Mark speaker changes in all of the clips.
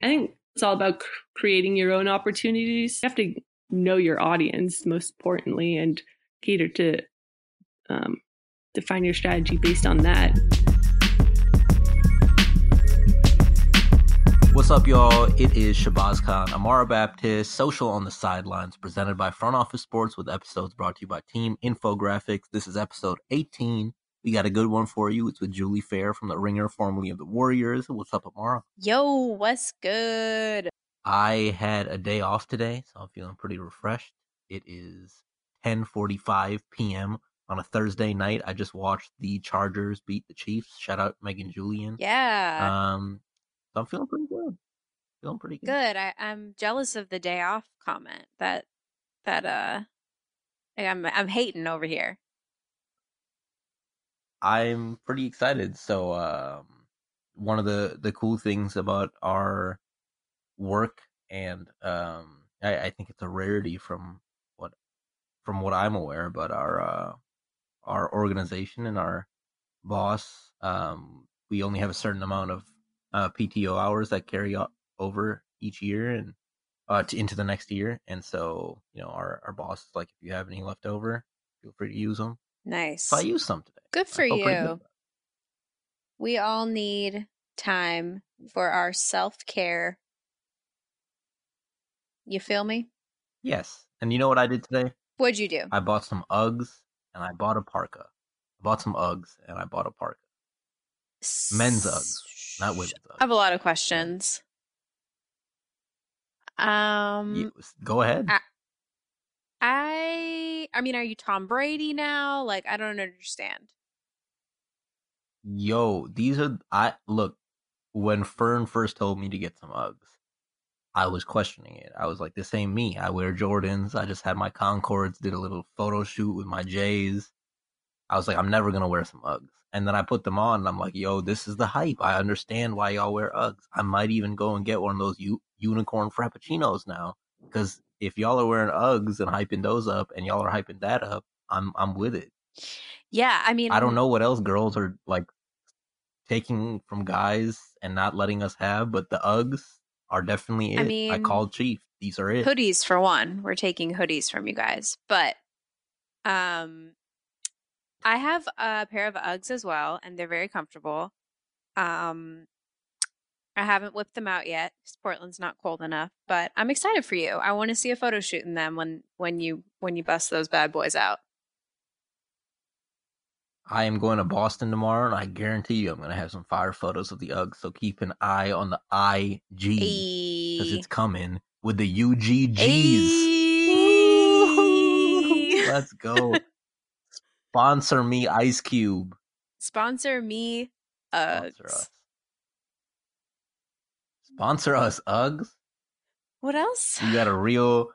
Speaker 1: I think it's all about creating your own opportunities. You have to know your audience most importantly and cater to um, define your strategy based on that.
Speaker 2: What's up, y'all? It is Shabazz Khan, Amara Baptist, Social on the Sidelines, presented by Front Office Sports with episodes brought to you by Team Infographics. This is episode 18. We got a good one for you. It's with Julie Phayer from The Ringer, formerly of the Warriors. What's up, Amara?
Speaker 3: Yo, what's good?
Speaker 2: I had a day off today, so I'm feeling pretty refreshed. It is 10:45 p.m. on a Thursday night. I just watched the Chargers beat the Chiefs. Shout out Megan Julian.
Speaker 3: Yeah.
Speaker 2: Um, so I'm feeling pretty good. Feeling pretty good.
Speaker 3: good. I, I'm jealous of the day off comment that that uh I'm I'm hating over here.
Speaker 2: I'm pretty excited. So, um, one of the the cool things about our work, and um, I, I think it's a rarity from what from what I'm aware, but our uh, our organization and our boss, um, we only have a certain amount of uh, PTO hours that carry o- over each year and uh, to, into the next year. And so, you know, our our boss is like, if you have any left over, feel free to use them.
Speaker 3: Nice.
Speaker 2: So I used some today.
Speaker 3: Good for
Speaker 2: good
Speaker 3: you. We all need time for our self-care. You feel me?
Speaker 2: Yes. And you know what I did today?
Speaker 3: What'd you do?
Speaker 2: I bought some Uggs and I bought a parka. I bought some Uggs and I bought a parka. Men's Uggs, not women's Uggs.
Speaker 3: I have a lot of questions. Um
Speaker 2: You- go ahead.
Speaker 3: I- I I mean, are you Tom Brady now? Like I don't understand.
Speaker 2: Yo, these are I look when Fern first told me to get some Uggs, I was questioning it. I was like, this ain't me. I wear Jordans. I just had my Concords, did a little photo shoot with my J's. I was like, I'm never gonna wear some Uggs. And then I put them on and I'm like, yo, this is the hype. I understand why y'all wear Uggs. I might even go and get one of those u- unicorn frappuccinos now. Because if y'all are wearing Uggs and hyping those up and y'all are hyping that up, I'm I'm with it.
Speaker 3: Yeah, I mean
Speaker 2: I don't know what else girls are like taking from guys and not letting us have, but the Uggs are definitely it.
Speaker 3: I
Speaker 2: I, called Chief. These are it.
Speaker 3: hoodies for one. We're taking hoodies from you guys. But um I have a pair of Uggs as well, and they're very comfortable. Um I haven't whipped them out yet Portland's not cold enough, but I'm excited for you. I want to see a photo shoot in them when when you when you bust those bad boys out.
Speaker 2: I am going to Boston tomorrow, and I guarantee you, I'm going to have some fire photos of the Uggs. So keep an eye on the IG because it's coming with the UGGs. Let's go. Sponsor me, Ice Cube.
Speaker 3: Sponsor me, Uggs.
Speaker 2: Sponsor us. Sponsor us, Uggs.
Speaker 3: What else?
Speaker 2: You got a real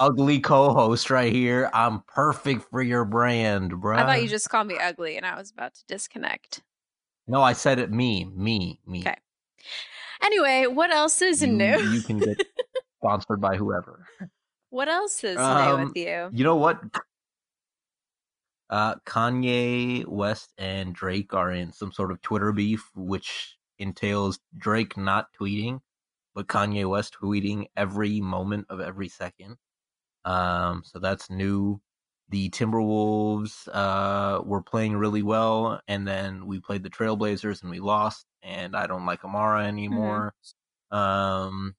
Speaker 2: ugly co-host right here. I'm perfect for your brand, bro.
Speaker 3: I thought you just called me ugly, and I was about to disconnect.
Speaker 2: No, I said it. Me, me, me.
Speaker 3: Okay. Anyway, what else is
Speaker 2: You,
Speaker 3: new?
Speaker 2: you can get sponsored by whoever.
Speaker 3: what else is new
Speaker 2: Um,
Speaker 3: with you?
Speaker 2: You know what? Uh, Kanye West and Drake are in some sort of Twitter beef, which entails Drake not tweeting, but Kanye West tweeting every moment of every second. Um, so that's new. The Timberwolves uh were playing really well, and then we played the Trailblazers and we lost. And I don't like Amara anymore. Um,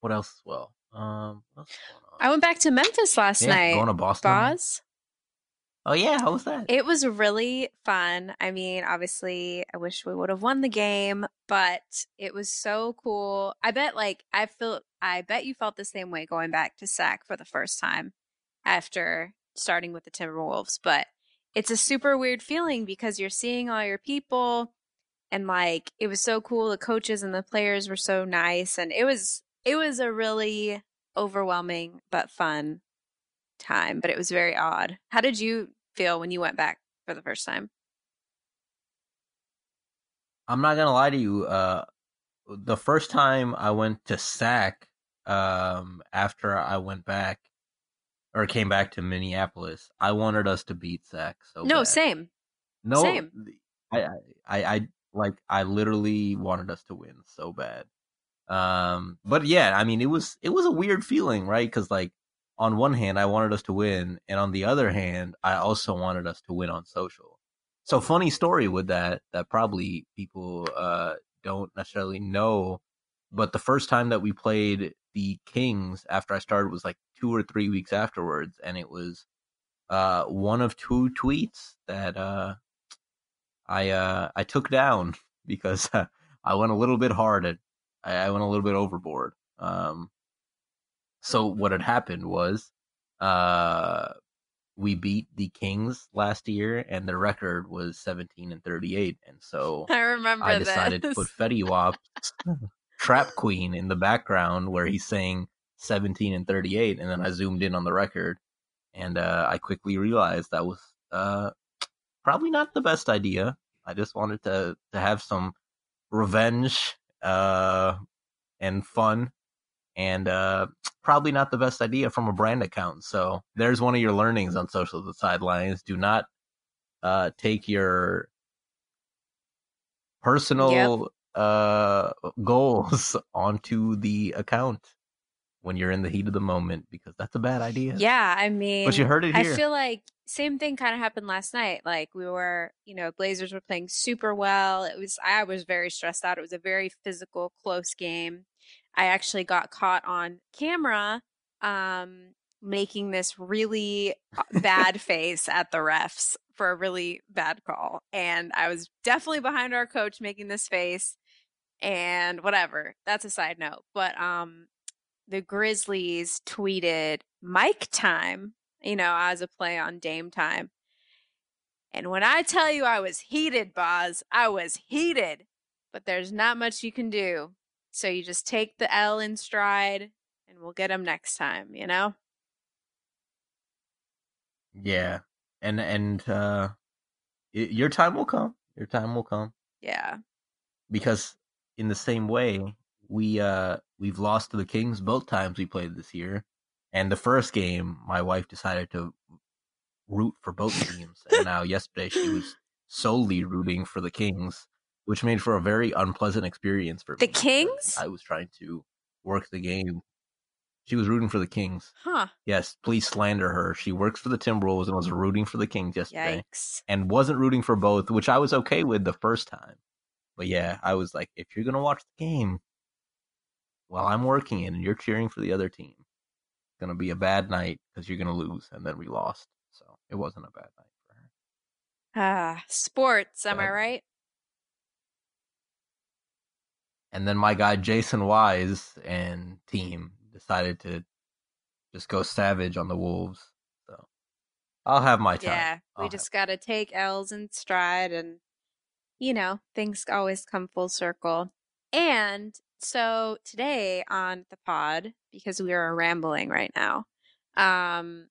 Speaker 2: what else? Well, um, what else is going on?
Speaker 3: I went back to Memphis last
Speaker 2: Yeah,
Speaker 3: night.
Speaker 2: going to Boston.
Speaker 3: Boz.
Speaker 2: Oh yeah, how was that?
Speaker 3: It was really fun. I mean, obviously, I wish we would have won the game, but it was so cool. I bet, like, I feel, I bet you felt the same way going back to SAC for the first time after starting with the Timberwolves. But it's a super weird feeling because you're seeing all your people, and like, it was so cool. The coaches and the players were so nice, and it was, it was a really overwhelming but fun time. But it was very odd. How did you feel when you went back for the first time?
Speaker 2: I'm not gonna lie to you. Uh, the first time I went to SAC, um, after I went back or came back to Minneapolis, I wanted us to beat SAC. So
Speaker 3: no,
Speaker 2: bad.
Speaker 3: same.
Speaker 2: No,
Speaker 3: same.
Speaker 2: I, I, I, I like, I literally wanted us to win so bad. Um, but yeah, I mean, it was it was a weird feeling, right? Because like on one hand, I wanted us to win, and on the other hand, I also wanted us to win on social. So funny story with that that probably people uh, don't necessarily know, but the first time that we played the Kings after I started was like two or three weeks afterwards, and it was uh, one of two tweets that uh, I uh, I took down because I went a little bit hard at I, went a little bit overboard. Um, so what had happened was uh, we beat the Kings last year, and their record was 17 and 38. And so
Speaker 3: I remember
Speaker 2: I decided
Speaker 3: this.
Speaker 2: to put Fetty Wap's Trap Queen in the background where he's saying 17 and 38, and then I zoomed in on the record, and uh, I quickly realized that was uh, probably not the best idea. I just wanted to to have some revenge uh, and fun and uh, probably not the best idea from a brand account. So there's one of your learnings on social the sidelines. Do not uh, take your personal yep. Uh, goals onto the account when you're in the heat of the moment because that's a bad idea.
Speaker 3: Yeah, I mean,
Speaker 2: but you heard it here.
Speaker 3: I feel like same thing kind of happened last night. Like we were, you know, Blazers were playing super well. It was I was very stressed out. It was a very physical, close game. I actually got caught on camera um making this really uh, bad face at the refs for a really bad call. And I was definitely behind our coach making this face and whatever. That's a side note. But um the Grizzlies tweeted Mike time, you know, as a play on Dame time. And when I tell you I was heated, Boz, I was heated. But there's not much you can do. So you just take the L in stride and we'll get them next time, you know?
Speaker 2: Yeah. And and uh your time will come. Your time will come.
Speaker 3: Yeah.
Speaker 2: Because in the same way, we uh we've lost to the Kings both times we played this year. And the first game, my wife decided to root for both teams. and now yesterday she was solely rooting for the Kings, which made for a very unpleasant experience for
Speaker 3: the
Speaker 2: me.
Speaker 3: The Kings?
Speaker 2: I was trying to work the game. She was rooting for the Kings.
Speaker 3: Huh.
Speaker 2: Yes, please slander her. She works for the Timberwolves and was rooting for the Kings yesterday.
Speaker 3: Yikes.
Speaker 2: And wasn't rooting for both, which I was okay with the first time. But yeah, I was like, if you're gonna watch the game, while I'm working and you're cheering for the other team. It's going to be a bad night because you're going to lose. And then we lost. So it wasn't a bad night for her.
Speaker 3: Ah, sports. Am I right?
Speaker 2: And then my guy Jason Wise and team decided to just go savage on the Wolves. So I'll have my time.
Speaker 3: Yeah, we
Speaker 2: I'll
Speaker 3: just got to take L's in stride and, you know, things always come full circle. And so today on the pod, because we are rambling right now, um,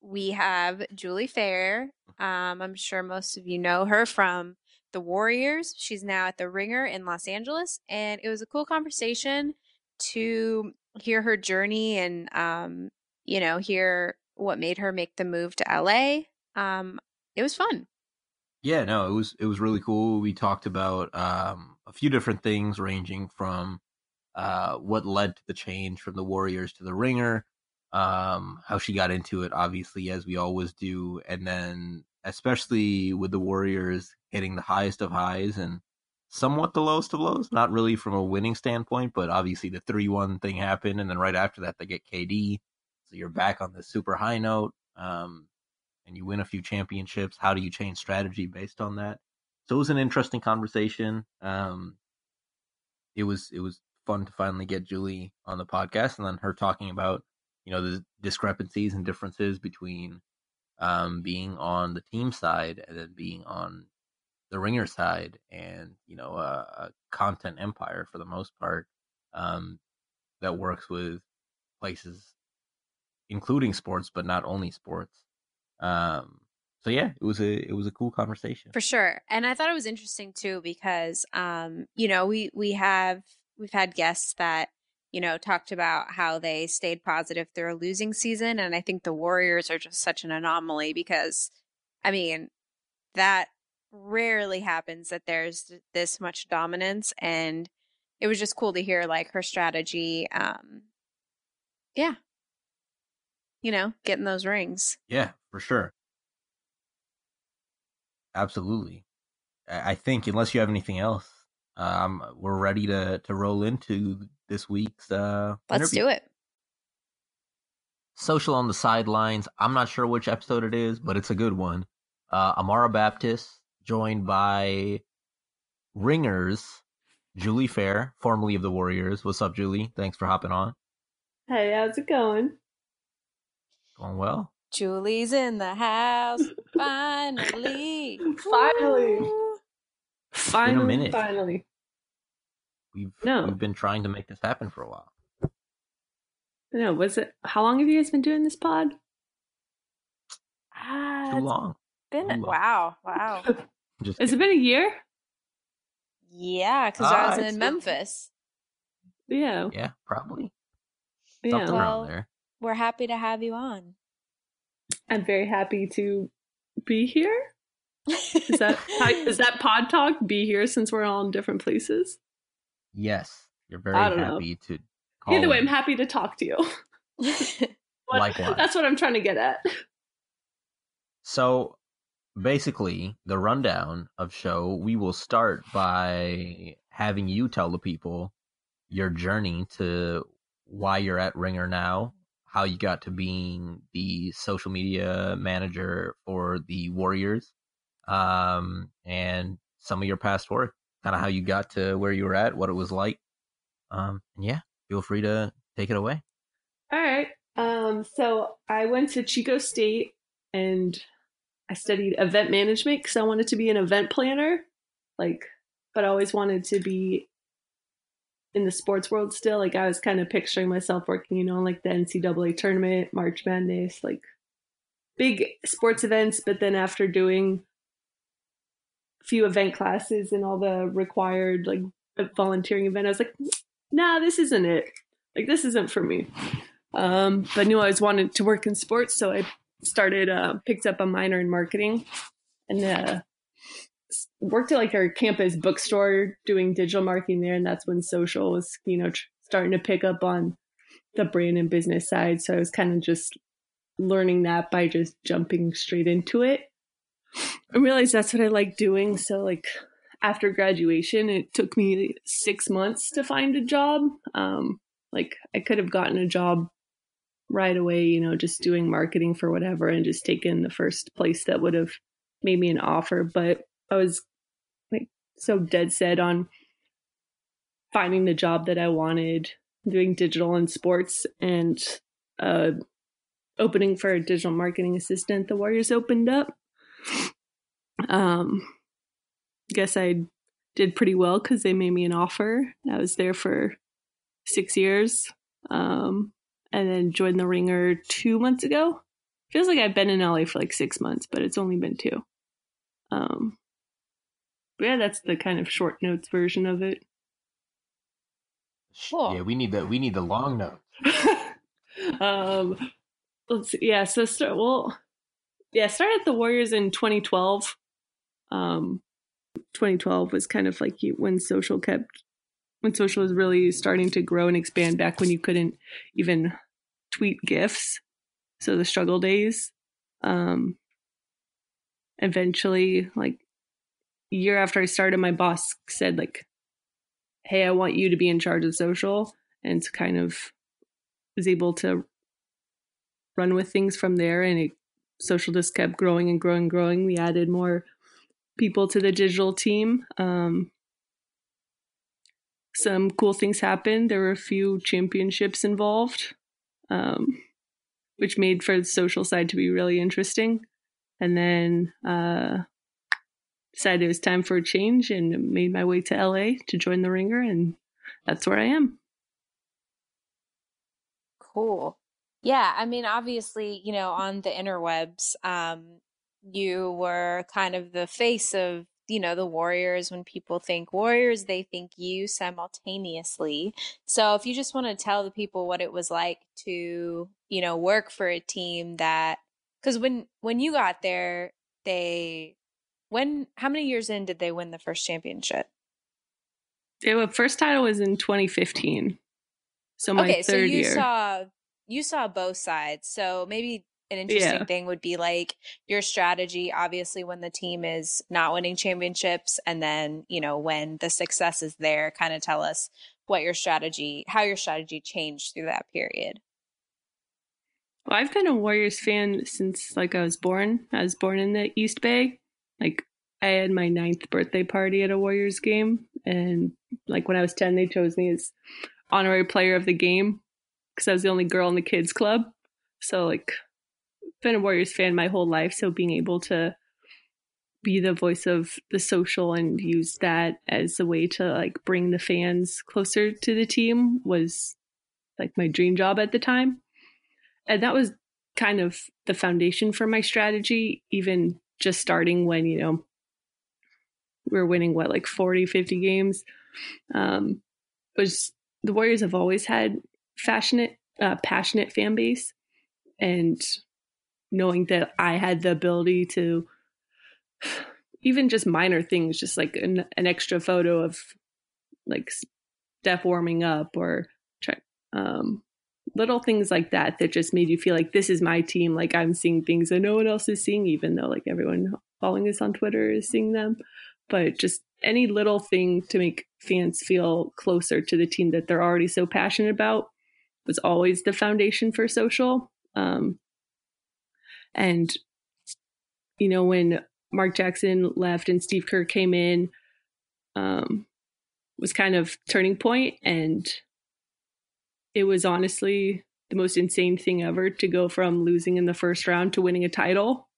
Speaker 3: we have Julie Phayer. Um, I'm sure most of you know her from the Warriors. She's now at the Ringer in Los Angeles, and it was a cool conversation to hear her journey and um, you know hear what made her make the move to LA. Um, it was fun.
Speaker 2: Yeah, no, it was it was really cool. We talked about um, a few different things, ranging from uh, what led to the change from the Warriors to the Ringer, um, how she got into it, obviously as we always do, and then especially with the Warriors hitting the highest of highs and somewhat the lowest of lows. Not really from a winning standpoint, but obviously the three one thing happened, and then right after that they get KD, so you're back on the super high note. Um, and you win a few championships. How do you change strategy based on that? So it was an interesting conversation. Um, it was it was fun to finally get Julie on the podcast, and then her talking about you know the discrepancies and differences between um, being on the team side and then being on the ringer side, and you know a, a content empire for the most part um, that works with places including sports, but not only sports. Um, so yeah, it was a it was a cool conversation
Speaker 3: for sure, and I thought it was interesting too because um, you know we we have we've had guests that you know talked about how they stayed positive through a losing season, and I think the Warriors are just such an anomaly because I mean that rarely happens that there's this much dominance and it was just cool to hear like her strategy. Um, yeah, you know, getting those rings.
Speaker 2: Yeah, for sure. Absolutely. I think unless you have anything else, um, we're ready to to roll into this week's uh.
Speaker 3: Let's
Speaker 2: interview.
Speaker 3: do it.
Speaker 2: Social on the sidelines. I'm not sure which episode it is, but it's a good one. Uh, Amara Baptist, joined by Ringers, Julie Phayer, formerly of the Warriors. What's up, Julie? Thanks for hopping on.
Speaker 1: Hey, how's it going?
Speaker 2: Going well.
Speaker 3: Julie's in the house. Finally.
Speaker 1: Finally.
Speaker 3: Woo.
Speaker 1: Finally,
Speaker 2: minute.
Speaker 1: finally.
Speaker 2: We've
Speaker 1: No.
Speaker 2: we've been trying to make this happen for a while.
Speaker 1: No, was it? How long have you guys been doing this pod?
Speaker 3: Ah,
Speaker 2: Too long.
Speaker 3: Been
Speaker 2: Too
Speaker 3: wow, wow.
Speaker 2: Just
Speaker 1: Has it been a year?
Speaker 3: Yeah, because I
Speaker 2: Ah,
Speaker 3: was
Speaker 2: it's
Speaker 3: in
Speaker 2: been-
Speaker 3: Memphis.
Speaker 1: Yeah,
Speaker 2: yeah, probably
Speaker 1: yeah.
Speaker 2: something
Speaker 3: Well-
Speaker 2: around there.
Speaker 3: We're happy to have you on.
Speaker 1: I'm very happy to be here. Is that how, is that pod talk? Be here since we're all in different places.
Speaker 2: Yes, you're very
Speaker 1: I don't know.
Speaker 2: happy to. Call
Speaker 1: Either way, I'm happy to talk to you. What-
Speaker 2: Likewise.
Speaker 1: That's what I'm trying to get at.
Speaker 2: So basically, the rundown of show, we will start by having you tell the people your journey to why you're at Ringer now, how you got to being the social media manager for the Warriors, um, and some of your past work, kind of how you got to where you were at, what it was like. Um, and yeah, feel free to take it away.
Speaker 1: All right. Um, so I went to Chico State and I studied event management because I wanted to be an event planner. Like, but I always wanted to be in the sports world still. Like, I was kind of picturing myself working, you know, like the NCAA tournament, March Madness, like big sports events. But then after doing a few event classes and all the required like volunteering event, I was like, nah, this isn't it. Like, this isn't for me um, but I knew I always wanted to work in sports, so I started uh, picked up a minor in marketing and uh, worked at like our campus bookstore doing digital marketing there, and that's when social was you know tr- starting to pick up on the brand and business side. So I was kind of just learning that by just jumping straight into it. I realized that's what I like doing. So like after graduation, it took me six months to find a job. Um, like I could have gotten a job right away, you know, just doing marketing for whatever and just taken the first place that would have made me an offer. But I was like so dead set on finding the job that I wanted, doing digital and sports and uh opening for a digital marketing assistant the Warriors opened up. Um guess I did pretty well because they made me an offer. I was there for six years. Um and then joined the ringer two months ago. Feels like I've been in LA for like six months, but it's only been two. Um, but yeah, that's the kind of short notes version of it.
Speaker 3: Cool.
Speaker 2: Yeah, we need the we need the long note.
Speaker 1: um, let's see. Yeah, so start. Well, yeah, started at the Warriors in 2012. Um, 2012 was kind of like when social kept when social was really starting to grow and expand back when you couldn't even tweet gifs so the struggle days um eventually like a year after i started my boss said like hey i want you to be in charge of social and kind of was able to run with things from there and it social just kept growing and growing and growing. We added more people to the digital team um some cool things happened. There were a few championships involved, um, which made for the social side to be really interesting. And then uh, decided it was time for a change and made my way to LA to join the Ringer, and that's where I am.
Speaker 3: Cool. Yeah, I mean, obviously, you know, on the interwebs, um, you were kind of the face of, you know, the Warriors. When people think Warriors, they think you simultaneously. So if you just want to tell the people what it was like to, you know, work for a team that, because when when you got there, they, when how many years in did they win the first championship?
Speaker 1: The first title was in 2015. So my
Speaker 3: okay,
Speaker 1: third
Speaker 3: so you
Speaker 1: year.
Speaker 3: saw you saw both sides. So maybe an interesting
Speaker 1: Yeah.
Speaker 3: thing would be like your strategy obviously when the team is not winning championships and then, you know, when the success is there, kind of tell us what your strategy, how your strategy changed through that period.
Speaker 1: Well, I've been a Warriors fan since like I was born. I was born in the East Bay. Like I had my ninth birthday party at a Warriors game, and like when I was ten, they chose me as honorary player of the game because I was the only girl in the kids club. So like, been a Warriors fan my whole life. So being able to be the voice of the social and use that as a way to like bring the fans closer to the team was like my dream job at the time and that was kind of the foundation for my strategy even just starting when you know we are winning what like 40 50 games um was the warriors have always had passionate uh, passionate fan base and knowing that i had the ability to even just minor things just like an, an extra photo of like Steph warming up or um, little things like that that just made you feel like this is my team. Like I'm seeing things that no one else is seeing, even though like everyone following us on Twitter is seeing them. But just any little thing to make fans feel closer to the team that they're already so passionate about was always the foundation for social. Um, and you know when Mark Jackson left and Steve Kerr came in, um, was kind of turning point and it was honestly the most insane thing ever to go from losing in the first round to winning a title.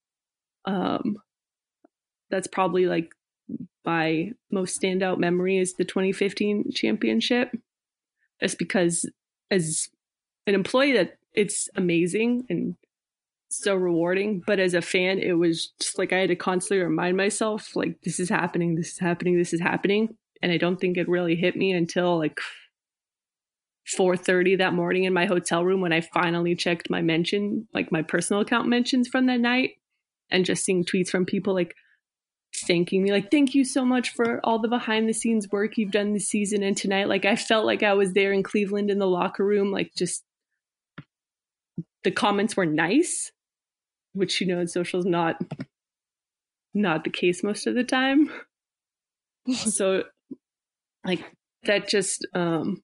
Speaker 1: Um, that's probably like my most standout memory is the 2015 championship. Just because as an employee that it's amazing and so rewarding, but as a fan, it was just like I had to constantly remind myself, like, this is happening, this is happening, this is happening. And I don't think it really hit me until like 4:30 that morning in my hotel room when I finally checked my mention, like my personal account mentions from that night and just seeing tweets from people like thanking me like thank you so much for all the behind the scenes work you've done this season and tonight like I felt like I was there in Cleveland in the locker room like just the comments were nice which you know in social is not not the case most of the time. So like that just um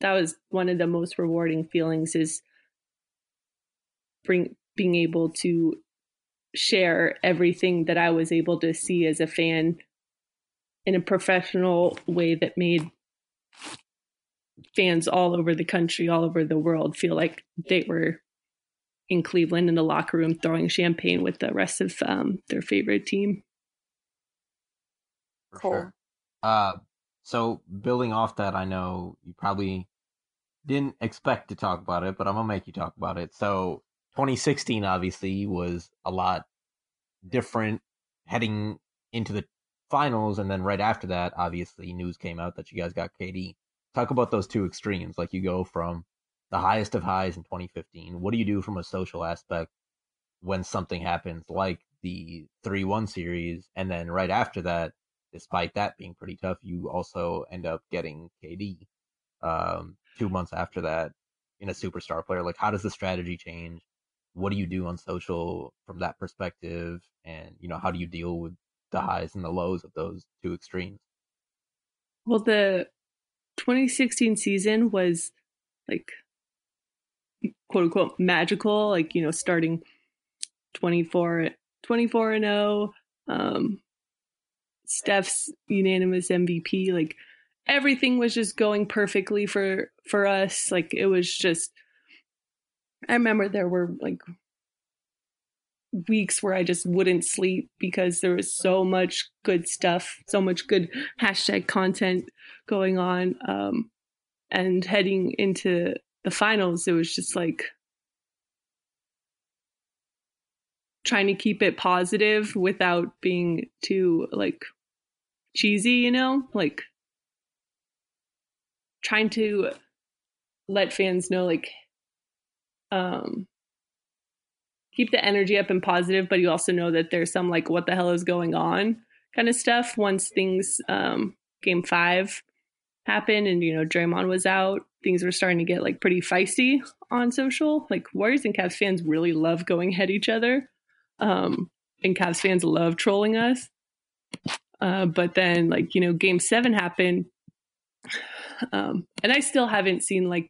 Speaker 1: that was one of the most rewarding feelings is bring being able to share everything that I was able to see as a fan in a professional way that made fans all over the country, all over the world feel like they were in Cleveland in the locker room throwing champagne with the rest of um, their favorite team.
Speaker 2: For
Speaker 3: Cool.
Speaker 2: sure. Uh, so building off that, I know you probably didn't expect to talk about it, but I'm gonna make you talk about it. So 2016 obviously was a lot different heading into the finals, and then right after that, obviously news came out that you guys got KD. Talk about those two extremes. Like you go from the highest of highs in 2015. What do you do from a social aspect when something happens like the 3-1 series, and then right after that? despite that being pretty tough, you also end up getting KD um, two months after that in a superstar player. Like, how does the strategy change? What do you do on social from that perspective? And, you know, how do you deal with the highs and the lows of those two extremes?
Speaker 1: Well, the 2016 season was like quote unquote magical, like, you know, starting 24, 24 and 0. Um, Steph's unanimous MVP. Like everything was just going perfectly for for us. Like it was just. I remember there were like weeks where I just wouldn't sleep because there was so much good stuff, so much good hashtag content going on. Um, and heading into the finals, it was just like trying to keep it positive without being too like cheesy, you know? Like trying to let fans know like um keep the energy up and positive, but you also know that there's some like what the hell is going on kind of stuff once things um game 5 happened and you know Draymond was out, things were starting to get like pretty feisty on social. Like Warriors and Cavs fans really love going at each other. Um and Cavs fans love trolling us. Uh, but then like, you know, game seven happened. Um, and I still haven't seen like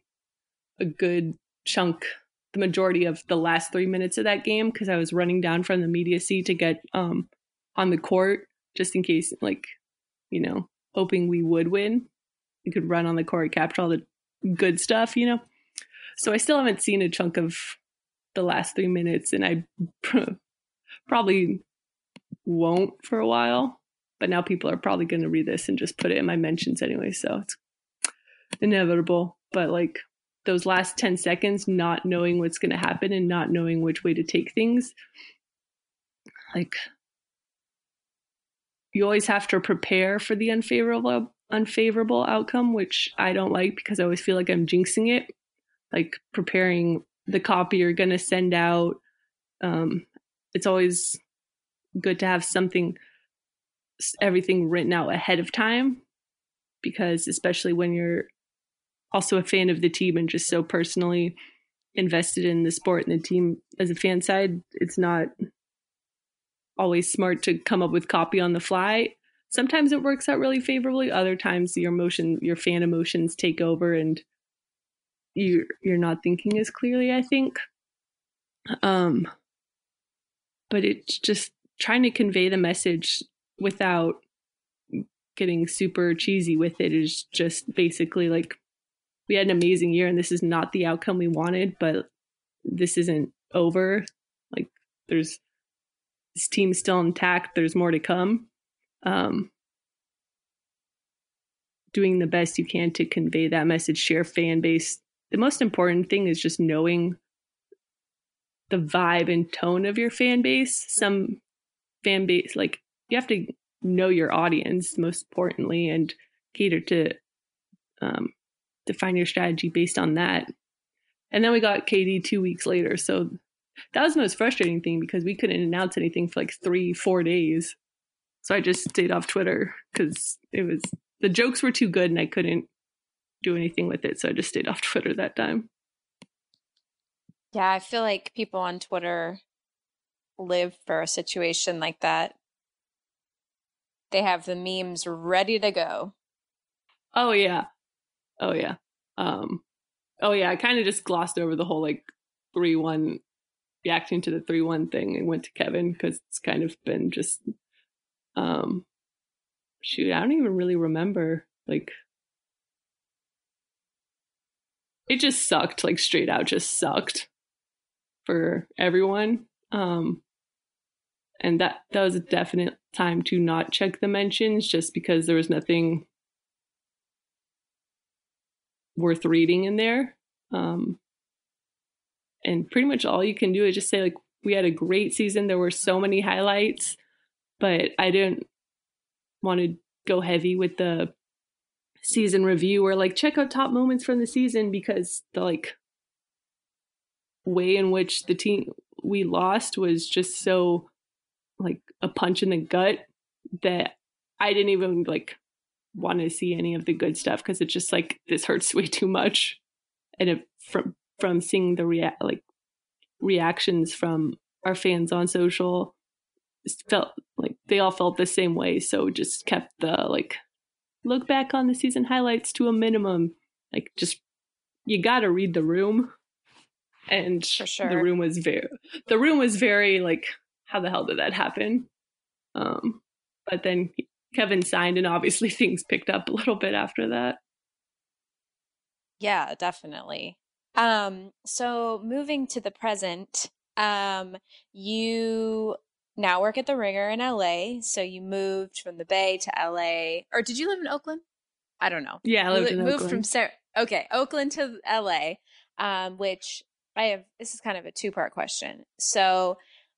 Speaker 1: a good chunk, the majority of the last three minutes of that game because I was running down from the media seat to get um on the court just in case like, you know, hoping we would win you could run on the court, capture all the good stuff, you know? So I still haven't seen a chunk of the last three minutes, and I probably won't for a while. But now people are probably going to read this and just put it in my mentions anyway. So it's inevitable. But like those last 10 seconds, not knowing what's going to happen and not knowing which way to take things, like you always have to prepare for the unfavorable unfavorable outcome, which I don't like because I always feel like I'm jinxing it. Like preparing the copy you're going to send out. Um, it's always good to have something, everything written out ahead of time because, especially when you're also a fan of the team and just so personally invested in the sport and the team as a fan side, it's not always smart to come up with copy on the fly sometimes it works out really favorably. Other times your emotion your fan emotions take over and you you're not thinking as clearly i think. Um but it's just trying to convey the message without getting super cheesy with it is just basically like we had an amazing year and this is not the outcome we wanted but this isn't over. Like there's this team's still intact. There's more to come um, doing the best you can to convey that message, share fan base. The most important thing is just knowing the vibe and tone of your fan base. Some fan base, like you have to know your audience most importantly and cater to um, define your strategy based on that. And then we got KD two weeks later. So that was the most frustrating thing because we couldn't announce anything for like three, four days. So I just stayed off Twitter because it was the jokes were too good and I couldn't do anything with it. So I just stayed off Twitter that time.
Speaker 3: Yeah, I feel like people on Twitter live for a situation like that. They have the memes ready to go.
Speaker 1: Oh yeah. Oh yeah. Um oh yeah, I kind of just glossed over the whole like 3-1 reacting to the 3-1 thing and went to Kevin cuz it's kind of been just um, shoot, I don't even really remember. Like, it just sucked. Like straight out, just sucked for everyone. Um, and that that was a definite time to not check the mentions, just because there was nothing worth reading in there. Um, and pretty much all you can do is just say like we had a great season. There were so many highlights but I didn't want to go heavy with the season review or like check out top moments from the season because the like way in which the team we lost was just so like a punch in the gut that I didn't even like want to see any of the good stuff because it's just like this hurts way too much. And it, from from seeing the rea- like reactions from our fans on social felt like they all felt the same way. So just kept the like look back on the season highlights to a minimum. Like just you got to read the room. And
Speaker 3: sure.
Speaker 1: the room was very the room was very like how the hell did that happen? Um but then Kevin signed and obviously things picked up a little bit after that.
Speaker 3: Yeah, definitely. Um so moving to the present, um you now work at the Ringer in LA. So you moved from the Bay to LA, or did you live in Oakland? I don't know.
Speaker 1: Yeah, I lived
Speaker 3: you
Speaker 1: in
Speaker 3: moved
Speaker 1: Oakland.
Speaker 3: from Sarah. Okay, Oakland to LA, um, which I have. This is kind of a two part question. So,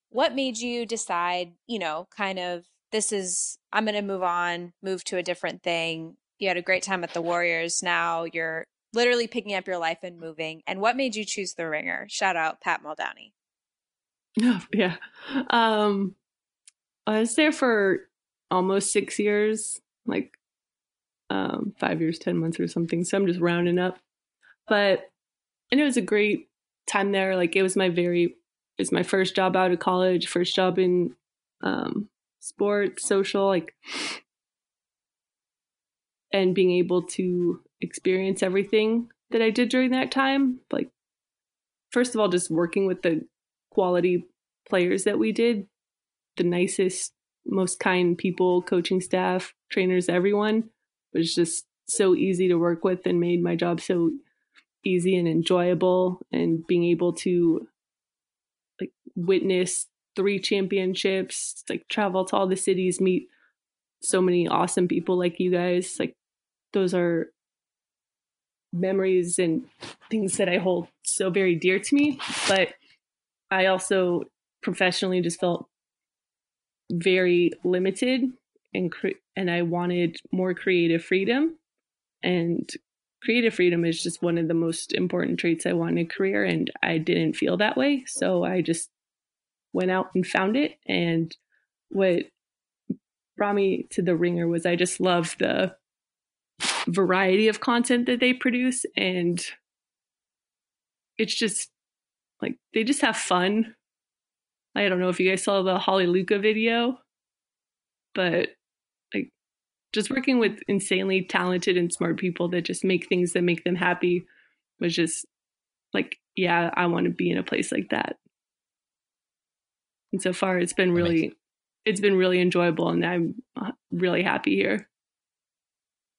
Speaker 3: what made you decide? You know, kind of this is I'm going to move on, move to a different thing. You had a great time at the Warriors. Now you're literally picking up your life and moving. And what made you choose the Ringer? Shout out Pat Muldowney.
Speaker 1: yeah. Um, I was there for almost six years. Like, um, five years, 10 months or something. So I'm just rounding up. But, and it was a great time there. Like it was my very, it's my first job out of college, first job in um, sports, social, like, and being able to experience everything that I did during that time. Like, first of all, just working with the quality players that we did, the nicest, most kind people, coaching staff, trainers, everyone. Was just so easy to work with and made my job so easy and enjoyable and being able to like witness three championships like travel to all the cities meet so many awesome people like you guys. Like those are memories and things that I hold so very dear to me. But I also professionally just felt very limited and cre- and I wanted more creative freedom. And creative freedom is just one of the most important traits I want in a career and I didn't feel that way. So I just went out and found it. And what brought me to the ringer was I just love the variety of content that they produce. And it's just like they just have fun I don't know if you guys saw the Holly Luca video, but like just working with insanely talented and smart people that just make things that make them happy was just like, yeah, I want to be in a place like that. And so far, it's been really, it's been really enjoyable, and I'm uh, really happy here.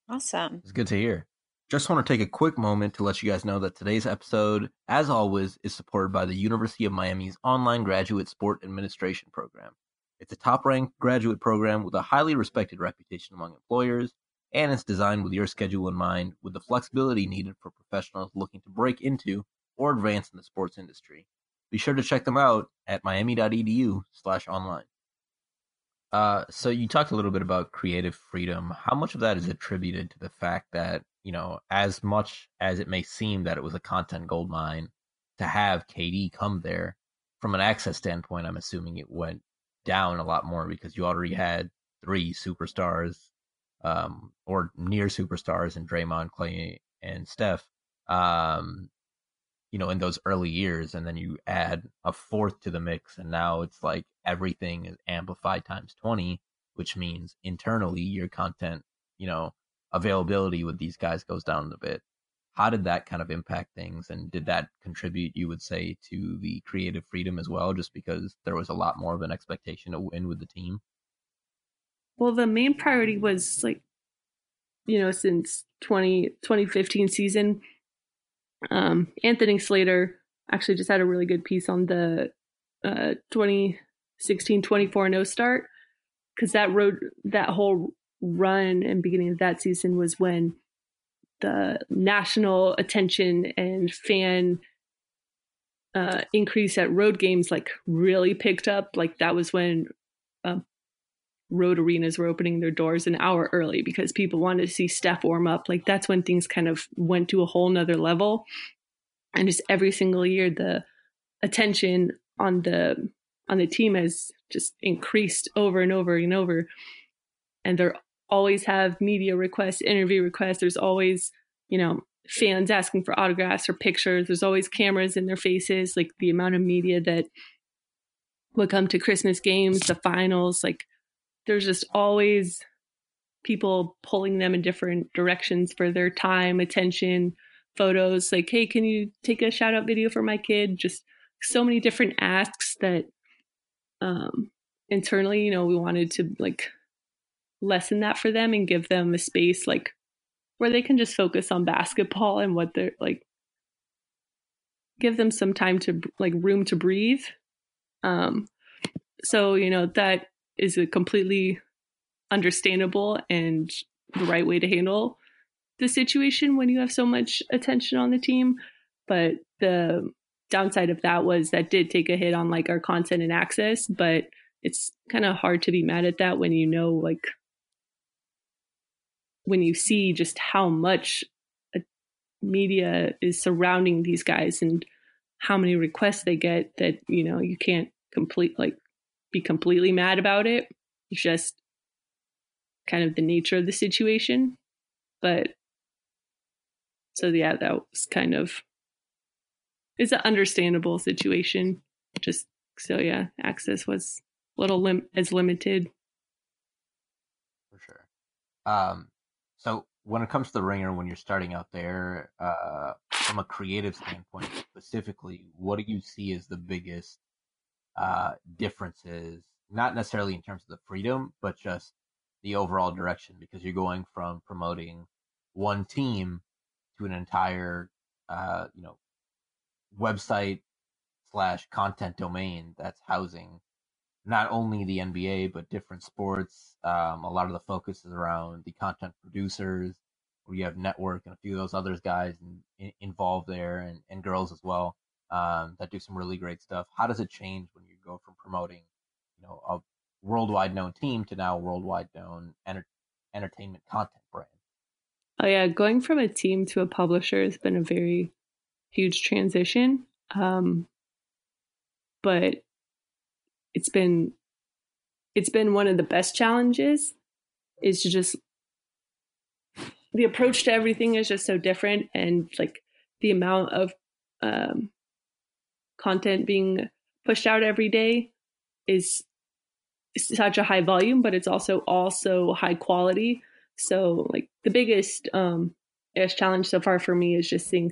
Speaker 3: Awesome.
Speaker 2: It's good to hear. Just want to take a quick moment to let you guys know that today's episode, as always, is supported by the University of Miami's online graduate sport administration program. It's a top ranked graduate program with a highly respected reputation among employers, and it's designed with your schedule in mind with the flexibility needed for professionals looking to break into or advance in the sports industry. Be sure to check them out at miami.edu slash online. Uh, so you talked a little bit about creative freedom. How much of that is attributed to the fact that you know, as much as it may seem that it was a content gold mine, to have KD come there from an access standpoint, I'm assuming it went down a lot more because you already had three superstars, um, or near superstars in Draymond, Clay, and Steph, um, you know, in those early years, and then you add a fourth to the mix, and now it's like everything is amplified times twenty, which means internally your content, you know, availability with these guys goes down a bit. How did that kind of impact things, and did that contribute, you would say, to the creative freedom as well, just because there was a lot more of an expectation to win with the team?
Speaker 1: Well, the main priority was like, you know, since 20, 2015 season, um, Anthony Slater actually just had a really good piece on the uh, 2016 24 0 start because that road, that whole run and beginning of that season was when the national attention and fan uh, increase at road games like really picked up. Like that was when road arenas were opening their doors an hour early because people wanted to see Steph warm up. Like that's when things kind of went to a whole nother level. And just every single year, the attention on the on the team has just increased over and over and over. And they're always have media requests, interview requests. There's always, you know, fans asking for autographs or pictures. There's always cameras in their faces. Like the amount of media that would come to Christmas games, the finals, like there's just always people pulling them in different directions for their time, attention, photos. Like, hey, can you take a shout out video for my kid? Just so many different asks that um internally, you know, we wanted to like lessen that for them and give them a space like where they can just focus on basketball and what they're like give them some time to like room to breathe um so you know that is a completely understandable and the right way to handle the situation when you have so much attention on the team. But the downside of that was that did take a hit on like our content and access but it's kind of hard to be mad at that when you know like when you see just how much uh, media is surrounding these guys and how many requests they get that you know you can't complete like be completely mad about it it's just kind of the nature of the situation but so yeah, that was kind of it's an understandable situation. Just so yeah, access was a little lim- as limited.
Speaker 2: For sure. Um, so when it comes to the ringer, when you're starting out there, uh, from a creative standpoint specifically, what do you see as the biggest uh, differences? Not necessarily in terms of the freedom, but just the overall direction, because you're going from promoting one team to an entire, uh, you know, website slash content domain that's housing not only the NBA but different sports. Um, a lot of the focus is around the content producers, where you have network and a few of those others guys in, in, involved there, and, and girls as well um, that do some really great stuff. How does it change when you go from promoting, you know, a worldwide known team to now a worldwide known enter- entertainment content brand?
Speaker 1: Oh yeah, going from a team to a publisher has been a very huge transition. Um, but it's been it's been one of the best challenges is to just the approach to everything is just so different and like the amount of um, content being pushed out every day is such a high volume but it's also also high quality so like the biggest um challenge so far for me is just seeing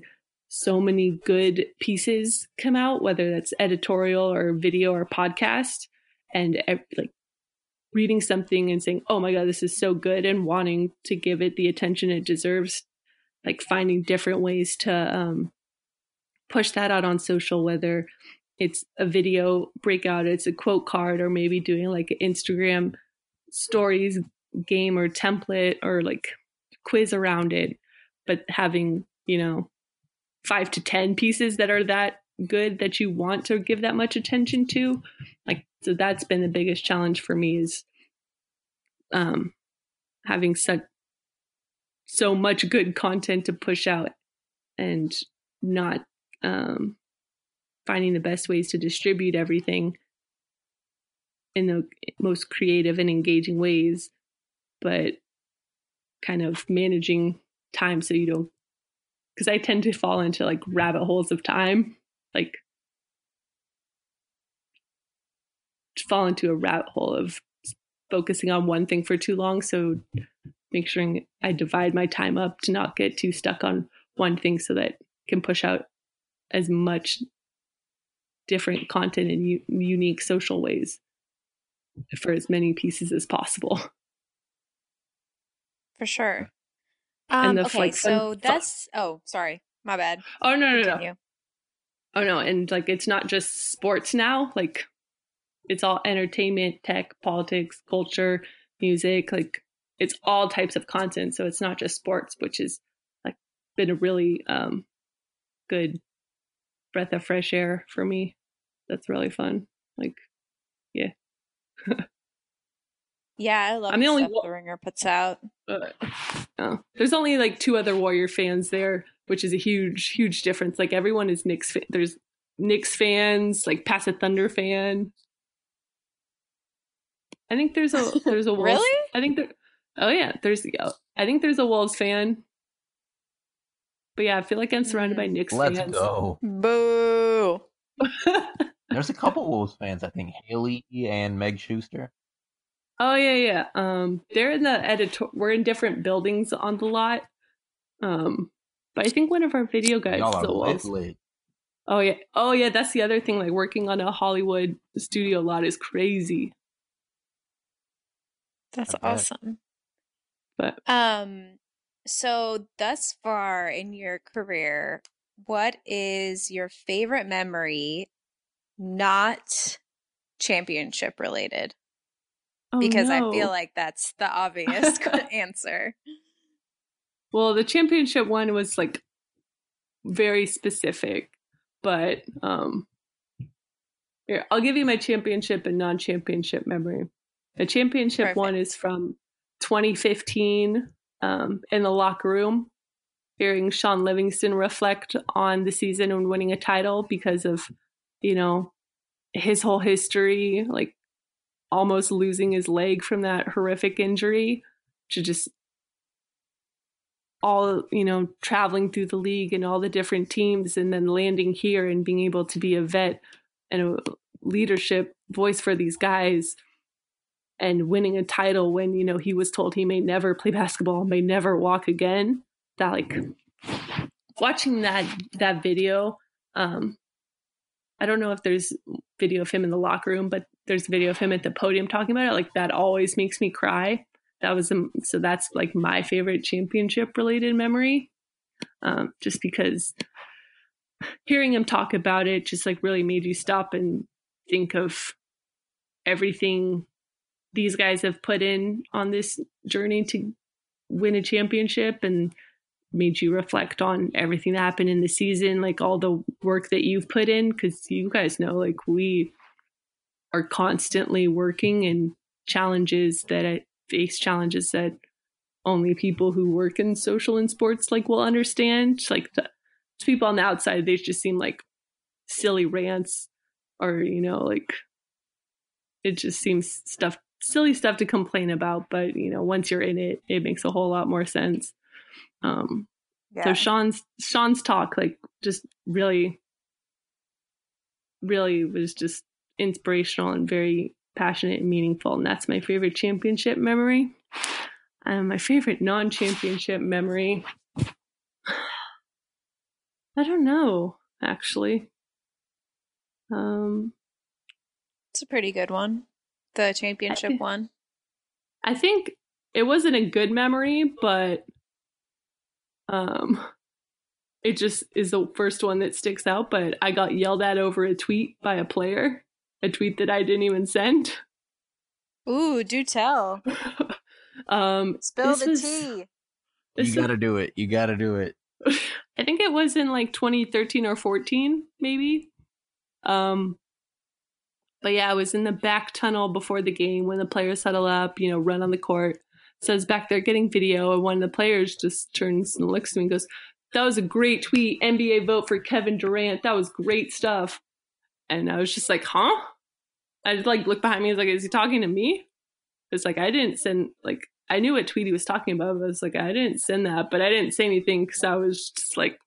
Speaker 1: so many good pieces come out, whether that's editorial or video or podcast, and like reading something and saying, "Oh my god, this is so good," and wanting to give it the attention it deserves. Like finding different ways to um, push that out on social, whether it's a video breakout, it's a quote card, or maybe doing like an Instagram stories game or template or like quiz around it, but having you know five to 10 pieces that are that good that you want to give that much attention to. Like, so that's been the biggest challenge for me is um, having such so much good content to push out and not um, finding the best ways to distribute everything in the most creative and engaging ways, but kind of managing time so you don't because I tend to fall into like rabbit holes of time, like fall into a rabbit hole of focusing on one thing for too long. So make sure I divide my time up to not get too stuck on one thing so that I can push out as much different content in u- unique social ways for as many pieces as possible.
Speaker 3: For sure. Um, okay, like, so that's oh, sorry, my bad.
Speaker 1: Oh no, no, Continue. no. Oh no, and like it's not just sports now. Like it's all entertainment, tech, politics, culture, music. Like it's all types of content. So it's not just sports, which is like been a really um good breath of fresh air for me. That's really fun. Like, yeah.
Speaker 3: Yeah, I love I'm the only stuff the ringer puts out. Uh,
Speaker 1: oh. There's only like two other Warrior fans there, which is a huge, huge difference. Like everyone is Knicks. There's Knicks fans, like Pass a Thunder fan. I think there's a there's a Wolves.
Speaker 3: really.
Speaker 1: I think there. Oh yeah, there's. I think there's a Wolves fan. But yeah, I feel like I'm surrounded by mm. Knicks
Speaker 2: Let's
Speaker 1: fans.
Speaker 2: go.
Speaker 3: Boo.
Speaker 2: there's a couple Wolves fans. I think Haley and Meg Schuster.
Speaker 1: Oh yeah, yeah. Um, they're in the editor. We're in different buildings on the lot. Um, but I think one of our video guys
Speaker 2: Y'all are lovely.
Speaker 1: Oh yeah. Oh yeah. That's the other thing. Like working on a Hollywood studio lot is crazy.
Speaker 3: That's awesome.
Speaker 1: But
Speaker 3: um, so thus far in your career, what is your favorite memory, not championship related? Oh, because no. I feel like that's the obvious answer.
Speaker 1: Well, the championship one was like very specific, but um here, I'll give you my championship and non-championship memory. The championship Perfect. one is from 2015 um, in the locker room, hearing Shaun Livingston reflect on the season and winning a title because of, you know, his whole history, like almost losing his leg from that horrific injury to just all you know traveling through the league and all the different teams and then landing here and being able to be a vet and a leadership voice for these guys and winning a title when you know he was told he may never play basketball may never walk again that like watching that that video um i don't know if there's video of him in the locker room but there's video of him at the podium talking about it like that always makes me cry. That was um, so that's like my favorite championship related memory um, just because hearing him talk about it just like really made you stop and think of everything these guys have put in on this journey to win a championship and made you reflect on everything that happened in the season like all the work that you've put in because you guys know like we are constantly working and challenges that I face challenges that only people who work in social and sports like will understand. Like the, people on the outside they just seem like silly rants or you know like it just seems stuff silly stuff to complain about but you know once you're in it it makes a whole lot more sense. Um yeah. so shaun's shaun's talk like just really really was just inspirational and very passionate and meaningful and that's my favorite championship memory. Um, my favorite non-championship memory i don't know actually. Um
Speaker 3: it's a pretty good one the championship I, one
Speaker 1: i think it wasn't a good memory but um it just is the first one that sticks out but i got yelled at over a tweet by a player a tweet that I didn't even send.
Speaker 3: Ooh, do tell.
Speaker 1: um,
Speaker 3: Spill the was, tea.
Speaker 2: You gotta do it. You gotta do it.
Speaker 1: I think it was in like 2013 or 14, maybe. Um, but yeah, I was in the back tunnel before the game when the players settle up, you know, run on the court. So I was back there getting video, and one of the players just turns and looks at me and goes, That was a great tweet. NBA vote for Kevin Durant. That was great stuff. And I was just like, Huh? I just like looked behind me. I was like, is he talking to me? It's like I didn't send like I knew what tweet he was talking about. I was like, I didn't send that, but I didn't say anything because I was just like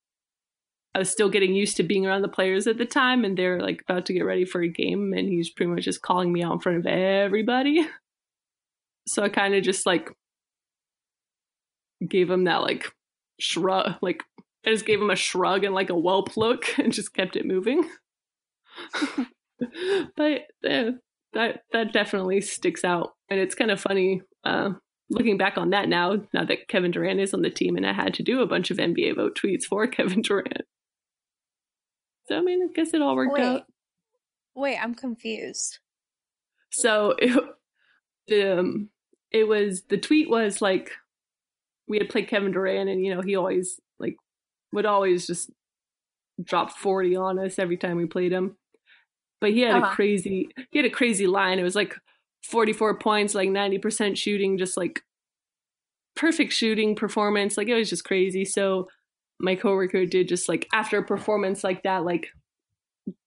Speaker 1: I was still getting used to being around the players at the time, and they're like about to get ready for a game, and he's pretty much just calling me out in front of everybody. So I kind of just like gave him that like shrug, like I just gave him a shrug and like a whelp look, and just kept it moving. but uh, that that definitely sticks out, and it's kind of funny uh, looking back on that now. Now that Kevin Durant is on the team, and I had to do a bunch of NBA vote tweets for Kevin Durant. So I mean, I guess it all worked
Speaker 3: wait,
Speaker 1: out.
Speaker 3: Wait, I'm confused.
Speaker 1: So it, um, it was the tweet was like we had played Kevin Durant, and you know he always like would always just drop forty on us every time we played him. But he had uh-huh. a crazy he had a crazy line. It was like 44 points, like 90% shooting, just like perfect shooting performance. Like it was just crazy. So my coworker did just like after a performance like that, like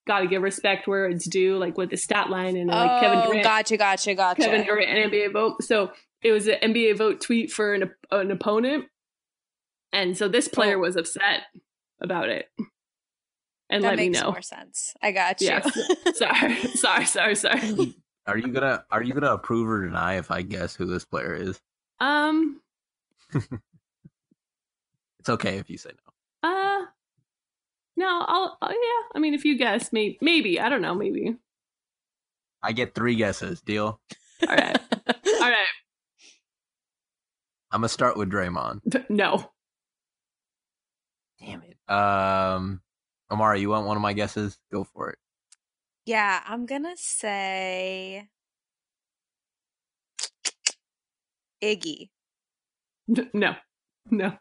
Speaker 1: gotta give respect where it's due, like with the stat line and like
Speaker 3: oh,
Speaker 1: Kevin Durant.
Speaker 3: Gotcha, gotcha, gotcha.
Speaker 1: Kevin Durant and NBA vote. So it was an NBA vote tweet for an an opponent, and so this player oh. was upset about it and
Speaker 3: that
Speaker 1: let
Speaker 3: me
Speaker 1: know.
Speaker 3: More sense. I got you. Yeah.
Speaker 1: sorry, sorry, sorry, sorry.
Speaker 2: Are you gonna Are you gonna approve or deny if I guess who this player is?
Speaker 1: Um,
Speaker 2: it's okay if you say
Speaker 1: no. Uh, no, I'll. Uh, yeah, I mean, if you guess, maybe, maybe I don't know, maybe.
Speaker 2: I get three guesses. Deal.
Speaker 1: All right. All right.
Speaker 2: I'm gonna start with Draymond.
Speaker 1: No.
Speaker 2: Damn it. Um, Amara, you want one of my guesses? Go for it.
Speaker 3: Yeah, I'm gonna say Iggy.
Speaker 1: No, no.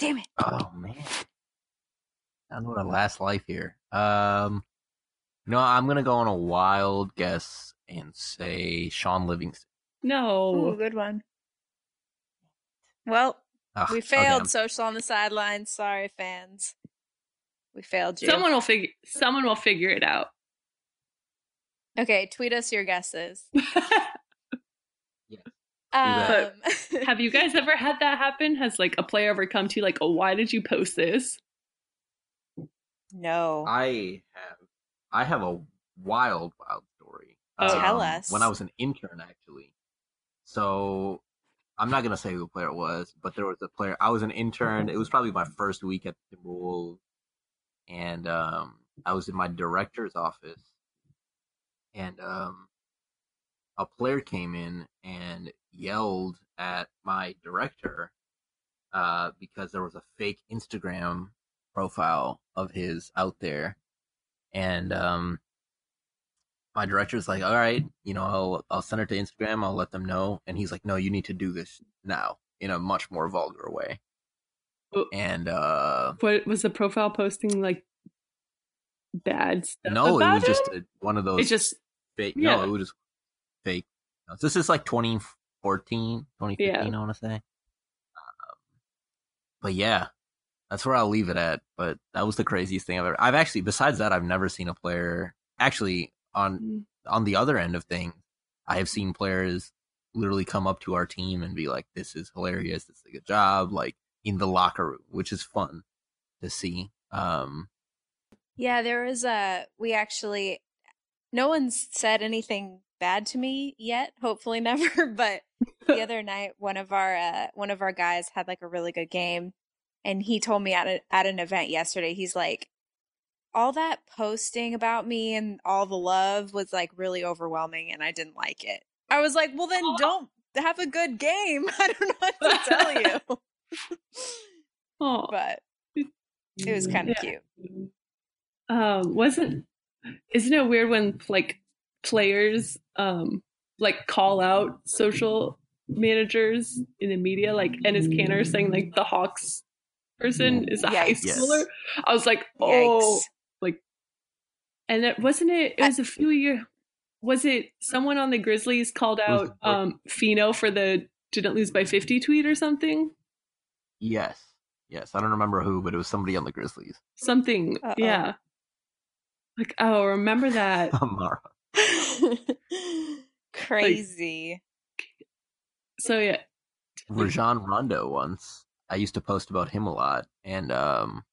Speaker 3: Damn it.
Speaker 2: Oh man, I know a last life here. Um, no, I'm gonna go on a wild guess and say Shaun Livingston.
Speaker 1: No,
Speaker 3: Ooh, good one. Well, oh, we failed okay. social on the sidelines. Sorry, fans. We failed you.
Speaker 1: Someone will figure. Someone will figure it out.
Speaker 3: Okay, tweet us your guesses.
Speaker 2: yeah.
Speaker 3: Um,
Speaker 1: Have you guys ever had that happen? Has like a player ever come to you like, oh, why did you post this?
Speaker 3: no.
Speaker 2: I have I have a wild, wild story.
Speaker 1: Oh.
Speaker 3: Tell us.
Speaker 2: When I was an intern, actually. So I'm not gonna say who the player was, but there was a player. I was an intern. It was probably my first week at the Timberwolves, and um, I was in my director's office, and um, a player came in and yelled at my director uh, because there was a fake Instagram profile of his out there, and um, my director's like, "All right, you know, I'll I'll send it to Instagram. I'll let them know." And he's like, "No, you need to do this now in a much more vulgar way."
Speaker 1: Oh.
Speaker 2: And uh,
Speaker 1: What was the profile posting like bad stuff?
Speaker 2: no, it was just a, one of those
Speaker 1: It's just
Speaker 2: fake.
Speaker 1: yeah.
Speaker 2: No, it was just fake. This is like 2014, 2015, I want to say. Um, but yeah, that's where I'll leave it at. But that was the craziest thing I've ever. I've actually, besides that, I've never seen a player actually on
Speaker 1: Mm.
Speaker 2: on the other end of things. I have seen players literally come up to our team and be like, "This is hilarious. This is a good job." Like in the locker room, which is fun to see. Um,
Speaker 3: Yeah, there was a. We actually, no one's said anything bad to me yet. Hopefully, never. But the other night, one of our uh, one of our guys had like a really good game, and he told me at a, at an event yesterday. He's like, all that posting about me and all the love was like really overwhelming, and I didn't like it. I was like, well, then don't have a good game. I don't know what to tell you.
Speaker 1: oh,
Speaker 3: but it was kind of
Speaker 1: Yeah.
Speaker 3: cute.
Speaker 1: um wasn't isn't it weird when like players um like call out social managers in the media like Enes Kanter saying like the Hawks person is a high
Speaker 3: Yikes.
Speaker 1: schooler I was like oh like and it wasn't it it was a few years. was it someone on the Grizzlies called out
Speaker 2: the-
Speaker 1: um Fino for the didn't lose by 50 tweet or something
Speaker 2: yes, yes, I don't remember who, but it was somebody on the Grizzlies.
Speaker 1: something
Speaker 3: Uh-oh.
Speaker 1: yeah like oh remember that
Speaker 2: Amara.
Speaker 3: Crazy.
Speaker 1: so yeah
Speaker 2: Rajon Rondo once. I used to post about him a lot, and um,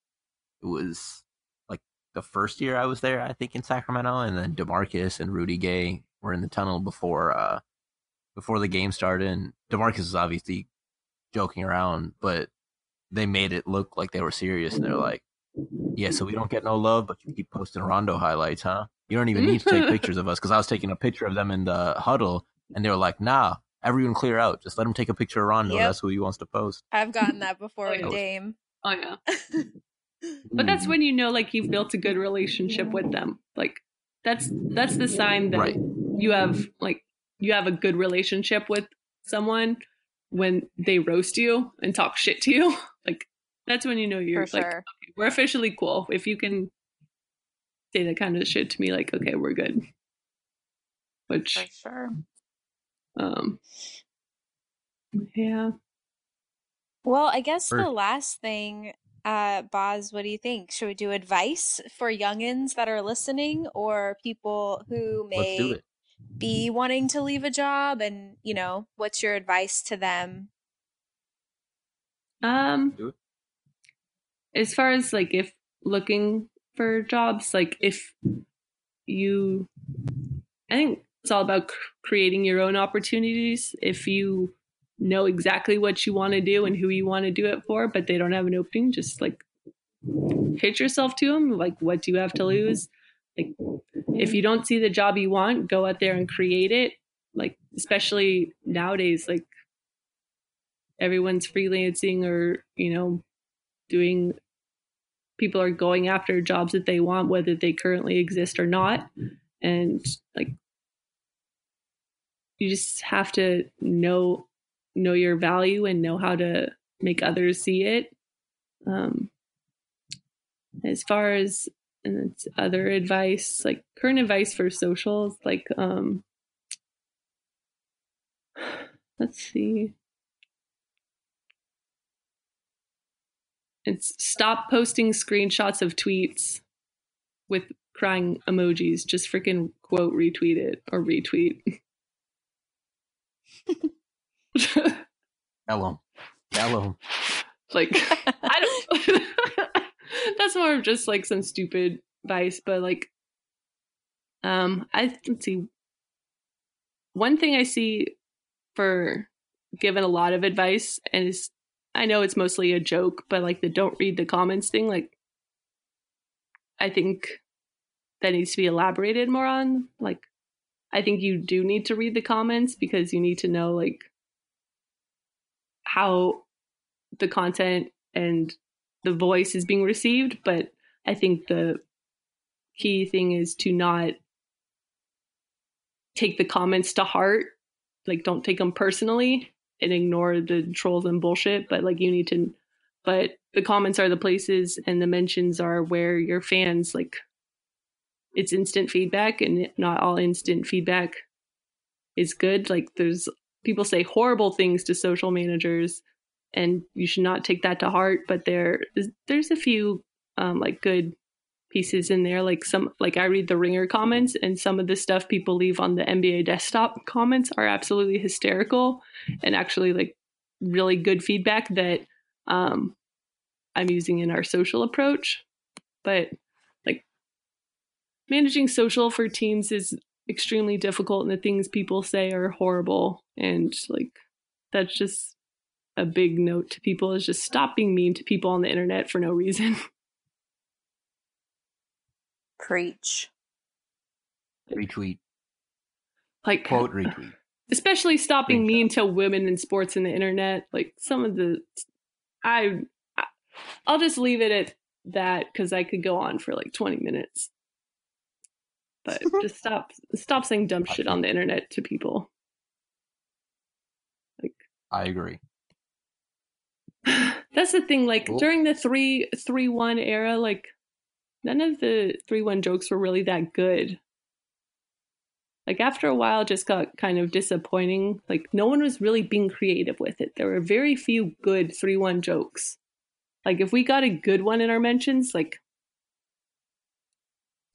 Speaker 2: it was like the first year I was there, I think, in Sacramento, and then Demarcus and Rudy Gay were in the tunnel before uh before the game started, and Demarcus is obviously joking around, but they made it look like they were serious, and they're like, "Yeah, so we don't get no love, but you keep posting Rondo highlights, huh? You don't even need to take pictures of us." Because I was taking a picture of them in the huddle, and they were like, "Nah." Everyone clear out. Just let him take a picture of Rondo.
Speaker 3: Yep.
Speaker 2: That's who he wants to post.
Speaker 3: I've gotten that before oh, with
Speaker 1: Oh,
Speaker 3: Dame.
Speaker 1: oh yeah But that's mm. when you know like you've built a good relationship with them. Like that's that's the sign that
Speaker 2: Right.
Speaker 1: you have like you have a good relationship with someone when they roast you and talk shit to you. Like that's when you know you're
Speaker 3: For
Speaker 1: like
Speaker 3: sure.
Speaker 1: we're officially cool. If you can say that kind of shit to me, like okay, we're good.
Speaker 3: For
Speaker 1: Which
Speaker 3: sure.
Speaker 1: um yeah.
Speaker 3: Well, I guess the last thing, uh, Boz, what do you think? Should we do advice for youngins that are listening or people who may be wanting to leave a job? And, you know, what's your advice to them?
Speaker 1: Um, as far as like if looking for jobs, like if you, I think it's all about creating your own opportunities. If you know exactly what you want to do and who you want to do it for, but they don't have an opening, just like pitch yourself to them. Like, what do you have to lose? Like, if you don't see the job you want, go out there and create it. Like, especially nowadays, like everyone's freelancing or you know doing people are going after jobs that they want whether they currently exist or not. And like you just have to know know your value and know how to make others see it. Um as far as and it's other advice like current advice for socials like um let's see it's stop posting screenshots of tweets with crying emojis. Just freaking quote retweet it or retweet.
Speaker 2: Tell him. Tell him.
Speaker 1: like I don't. that's more of just like some stupid advice, but like, um, I let's see. One thing I see for given a lot of advice, and is I know it's mostly a joke, but like the don't read the comments thing, like I think that needs to be elaborated more on. Like, I think you do need to read the comments because you need to know like how the content and the voice is being received. But I think the key thing is to not take the comments to heart. Like, don't take them personally and ignore the trolls and bullshit. But like, you need to. But the comments are the places, and the mentions are where your fans like. It's instant feedback, and not all instant feedback is good. Like, there's people say horrible things to social managers and you should not take that to heart but there is there's a few um, like good pieces in there like some like i read the ringer comments and some of the stuff people leave on the nba desktop comments are absolutely hysterical and actually like really good feedback that um, i'm using in our social approach. But like managing social for teams is extremely difficult and the things people say are horrible and like that's just a big note to people is just stop being mean to people on the internet for no reason
Speaker 3: Preach.
Speaker 2: Retweet.
Speaker 1: like
Speaker 2: Quote retweet.
Speaker 1: especially stopping being
Speaker 2: Screenshot.
Speaker 1: mean to women in sports and the internet like some of the i I- i'll just leave it at that because i could go on for like 20 minutes but just stop stop saying dumb shit on the internet to people Like,
Speaker 2: I agree.
Speaker 1: That's the thing. Like
Speaker 2: Cool.
Speaker 1: during the three three one era, like none of the three one jokes were really that good. Like after a while, just got kind of disappointing. Like no one was really being creative with it. There were very few good three one jokes. Like if we got a good one in our mentions, like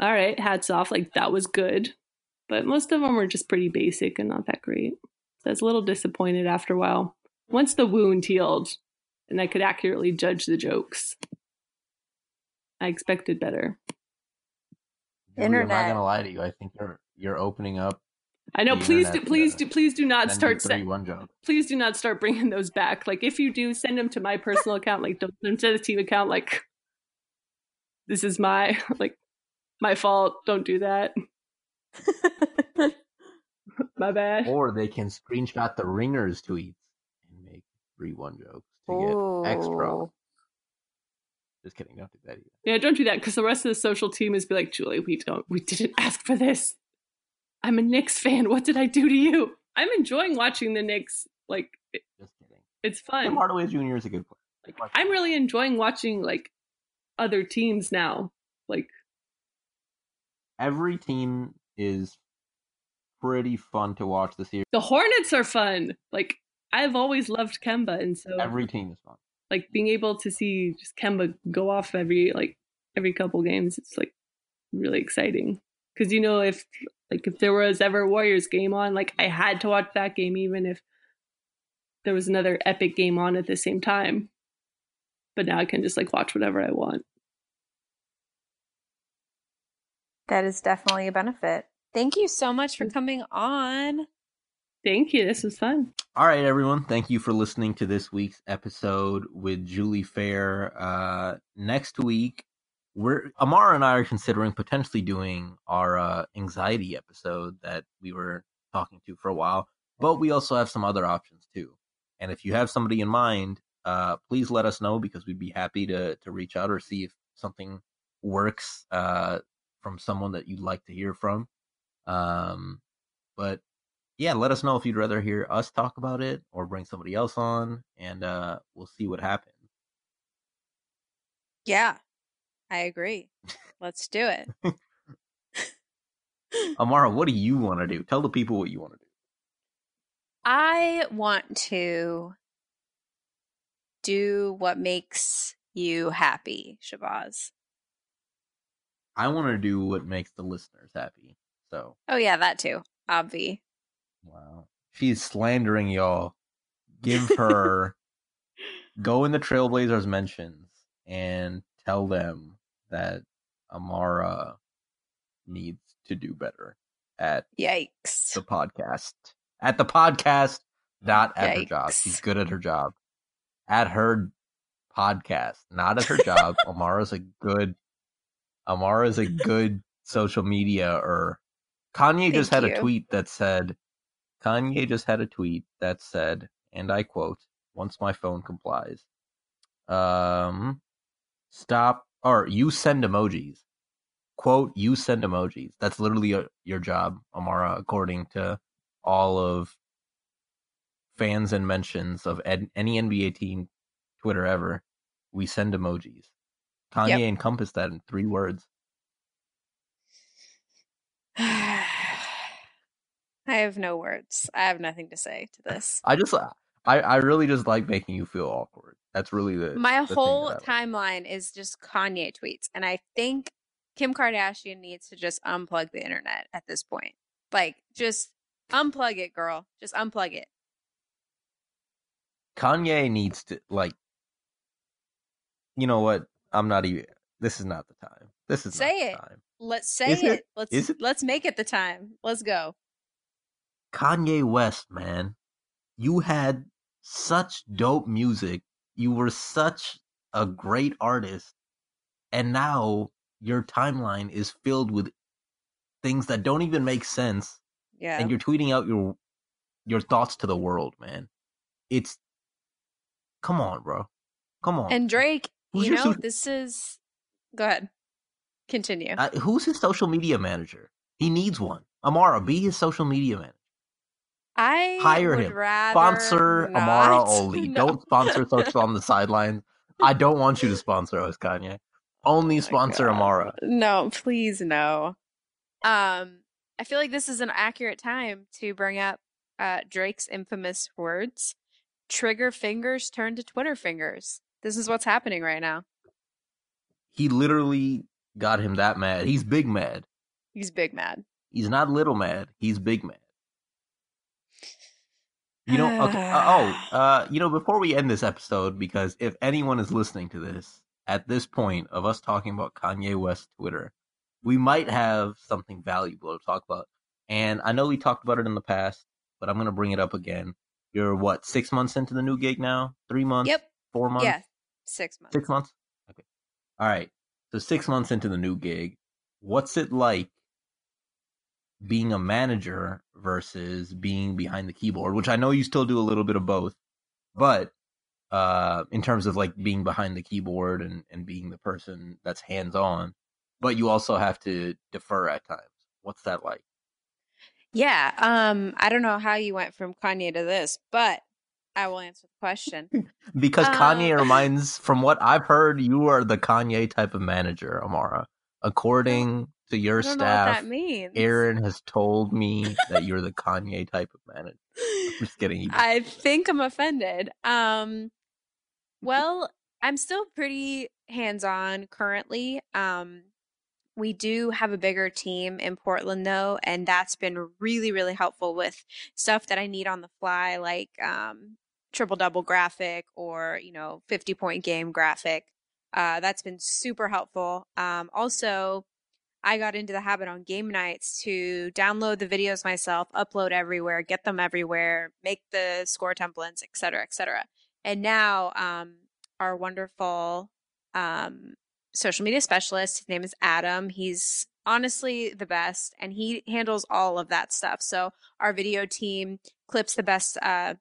Speaker 1: all right, hats off. Like that was good, but most of them were just pretty basic and not that great. So I was a little disappointed after a while. Once the wound healed, and I could accurately judge the jokes. I expected better.
Speaker 2: Julie, I'm not gonna lie to you. I think you're you're opening up.
Speaker 1: I know.
Speaker 2: The
Speaker 1: Please do. Please
Speaker 2: uh,
Speaker 1: do. Please do not start.
Speaker 2: three one joke.
Speaker 1: please do not start bringing those back. Like if you do, send them to my personal account. Like don't send them to the team account. Like this is my like my fault. Don't do that. My bad.
Speaker 2: Or they can screenshot the ringers tweets and make three one jokes to get extra. Just kidding. Don't do that either.
Speaker 1: Yeah, don't do that because the rest of the social team is be like, Julie, we don't, we didn't ask for this. I'm a Knicks fan. What did I do to you? I'm enjoying watching the Knicks. Like it-
Speaker 2: Just kidding.
Speaker 1: it's
Speaker 2: Tim
Speaker 1: fun.
Speaker 2: Hardaway Jr. is a good player.
Speaker 1: Like, I'm really enjoying watching like other teams now. Like
Speaker 2: Every team is pretty fun to watch this year.
Speaker 1: the Hornets are fun. Like I've always loved Kemba, and so
Speaker 2: Every team is fun.
Speaker 1: Like being able to see just Kemba go off every like every couple games, it's like really exciting. Because you know if like if there was ever a Warriors game on, like I had to watch that game even if there was another epic game on at the same time. But now I can just like watch whatever I want.
Speaker 3: That is definitely a benefit. Thank you so much for coming on.
Speaker 1: Thank you. This was fun.
Speaker 2: All right, everyone. Thank you for listening to this week's episode with Julie Phayer. Uh, next week, we're Amara and I are considering potentially doing our uh, anxiety episode that we were talking to for a while, but we also have some other options too. And if you have somebody in mind, uh, please let us know because we'd be happy to to reach out or see if something works uh, from someone that you'd like to hear from. Um, but yeah, let us know if you'd rather hear us talk about it or bring somebody else on, and uh, we'll see what happens.
Speaker 3: Yeah, I agree. Let's do it.
Speaker 2: Amara, what do you want to do? Tell the people what you want to do.
Speaker 3: I want to do what makes you happy, Shabazz.
Speaker 2: I want to do what makes the listeners happy. So,
Speaker 3: Oh yeah, that too. Obvi.
Speaker 2: Wow, she's slandering y'all. give her go in the Trailblazers mentions and tell them that Amara needs to do better at
Speaker 3: Yikes.
Speaker 2: the podcast. At the podcast, not at her job. She's good at her job. At her podcast, not at her job. Amara's a good Amara's a good social media or Kanye just
Speaker 3: Thank
Speaker 2: had a tweet that said Kanye just had a tweet that said, and I quote, once my phone complies. Um stop or you send emojis. Quote, you send emojis. That's literally your, your job, Amara, according to all of fans and mentions of ed, any NBA team Twitter ever. We send emojis. Kanye
Speaker 3: Yep.
Speaker 2: encompassed that in three words.
Speaker 3: Have no words. I have nothing to say to this.
Speaker 2: I just, uh, I, I really just like making you feel awkward. That's really the
Speaker 3: My
Speaker 2: the
Speaker 3: whole
Speaker 2: I like.
Speaker 3: timeline is just Kanye tweets, and I think Kim Kardashian needs to just unplug the internet at this point. Like, just unplug it, girl. Just unplug it.
Speaker 2: Kanye needs to like. You know what? I'm not even. This is not the time. This is
Speaker 3: Say
Speaker 2: not
Speaker 3: it.
Speaker 2: the time.
Speaker 3: Let's say it.
Speaker 2: it?
Speaker 3: Let's
Speaker 2: Is it?
Speaker 3: let's make it the time. Let's go.
Speaker 2: Kanye West, man, you had such dope music. You were such a great artist. And now your timeline is filled with things that don't even make sense.
Speaker 3: Yeah.
Speaker 2: And you're tweeting out your your thoughts to the world, man. It's come on, bro. Come on.
Speaker 3: And Drake,
Speaker 2: Who's
Speaker 3: you know,
Speaker 2: sushi-
Speaker 3: this is. Go ahead. Continue.
Speaker 2: Uh, who's his social media manager? He needs one. Amara, be his social media manager.
Speaker 3: I
Speaker 2: hire
Speaker 3: would
Speaker 2: him.
Speaker 3: rather
Speaker 2: Sponsor Amara
Speaker 3: not.
Speaker 2: Oli.
Speaker 3: No.
Speaker 2: Don't sponsor social on the sidelines. I don't want you to sponsor us, Kanye. Only
Speaker 3: Oh
Speaker 2: sponsor
Speaker 3: God.
Speaker 2: Amara.
Speaker 3: No, please no. Um, I feel like this is an accurate time to bring up uh, Drake's infamous words: "Trigger fingers turn to Twitter fingers." This is what's happening right now.
Speaker 2: He literally got him that mad. He's big mad.
Speaker 3: He's big mad.
Speaker 2: He's not little mad. He's big mad. You know, okay. Uh, oh, uh, you know, before we end this episode, because if anyone is listening to this at this point of us talking about Kanye West Twitter, we might have something valuable to talk about. And I know we talked about it in the past, but I'm going to bring it up again. You're what, six months into the new gig now? Three months?
Speaker 3: Yep.
Speaker 2: Four months?
Speaker 3: Yeah. Six months.
Speaker 2: Six months? Okay. All right. So six months into the new gig, what's it like being a manager versus being behind the keyboard? Which I know you still do a little bit of both, but uh, in terms of like being behind the keyboard and, and being the person that's hands on, but you also have to defer at times. What's that like?
Speaker 3: Yeah. Um, I don't know how you went from Kanye to this, but I will answer the question.
Speaker 2: Because Kanye
Speaker 3: Um,
Speaker 2: reminds, from what I've heard, you are the Kanye type of manager, Amara. According to your
Speaker 3: I don't know what
Speaker 2: staff,
Speaker 3: that means.
Speaker 2: Aaron has told me that you're the Kanye type of manager. I'm just kidding.
Speaker 3: I think I'm offended. Um, well, I'm still pretty hands-on currently. Um, we do have a bigger team in Portland though, and that's been really, really helpful with stuff that I need on the fly, like um, triple double graphic or you know 50 point game graphic. Uh, that's been super helpful. Um, also, I got into the habit on game nights to download the videos myself, upload everywhere, get them everywhere, make the score templates, et cetera, et cetera. And now, um, our wonderful um, social media specialist, his name is Adam. He's honestly the best, and he handles all of that stuff. So our video team clips the best uh,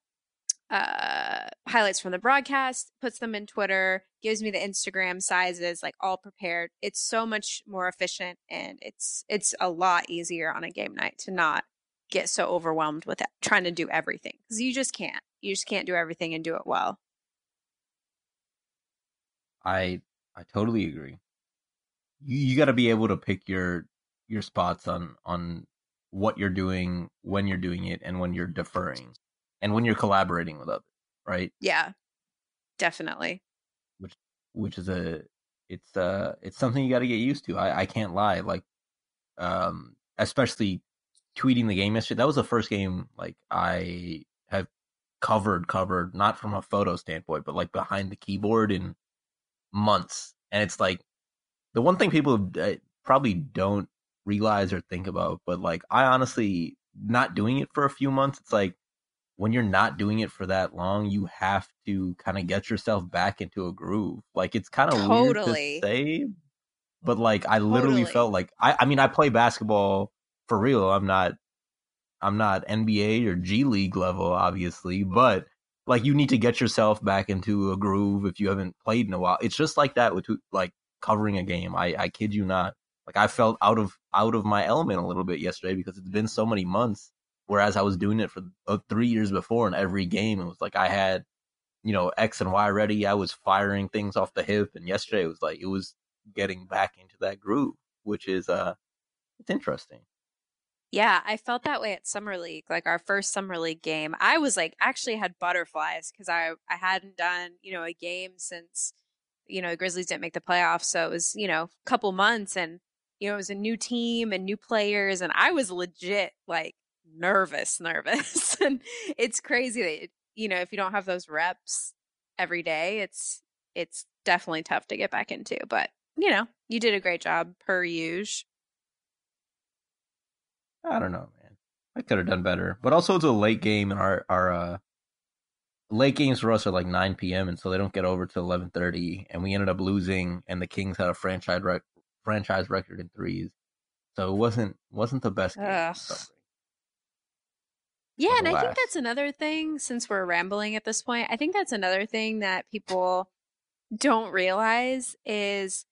Speaker 3: uh, highlights from the broadcast, puts them in Twitter, gives me the Instagram sizes, like all prepared. It's so much more efficient, and it's it's a lot easier on a game night to not get so overwhelmed with it, trying to do everything because you just can't. You just can't do everything and do it well.
Speaker 2: I I totally agree. You you got to be able to pick your your spots on on what you're doing, when you're doing it, and when you're deferring, and when you're collaborating with others, right?
Speaker 3: Yeah, definitely.
Speaker 2: Which which is a it's uh it's something you got to get used to. I I can't lie, like um especially tweeting the game yesterday. That was the first game like I have covered, covered, not from a photo standpoint, but like behind the keyboard in months. And it's like the one thing people uh, probably don't realize or think about, but like I honestly not doing it for a few months, it's like when you're not doing it for that long, you have to kind of get yourself back into a groove. Like it's kind of totally. weird to say, but like I literally totally. felt like I I mean I play basketball for real. I'm not I'm not NBA or G League level obviously, but like you need to get yourself back into a groove if you haven't played in a while. It's just like that with like covering a game. I I kid you not. Like I felt out of out of my element a little bit yesterday because it's been so many months. Whereas I was doing it for uh, three years before, in every game it was like I had, you know, X and Y ready. I was firing things off the hip, and yesterday it was like it was getting back into that groove, which is uh, it's interesting.
Speaker 3: Yeah, I felt that way at summer league, like our first summer league game. I was like actually had butterflies because I I hadn't done you know a game since you know Grizzlies didn't make the playoffs, so it was you know a couple months, and you know it was a new team and new players, and I was legit like nervous, nervous, and it's crazy that you know if you don't have those reps every day, it's it's definitely tough to get back into, but you know you did a great job per usual.
Speaker 2: I don't know, man. I could have done better. But also, it's a late game, and our our uh, late games for us are like 9 p.m. and so they don't get over to 11:30. And we ended up losing, and the Kings had a franchise rec- franchise record in threes, so it wasn't wasn't the best game.
Speaker 3: Yeah, and I think that's another thing. Since we're rambling at this point, I think that's another thing that people don't realize is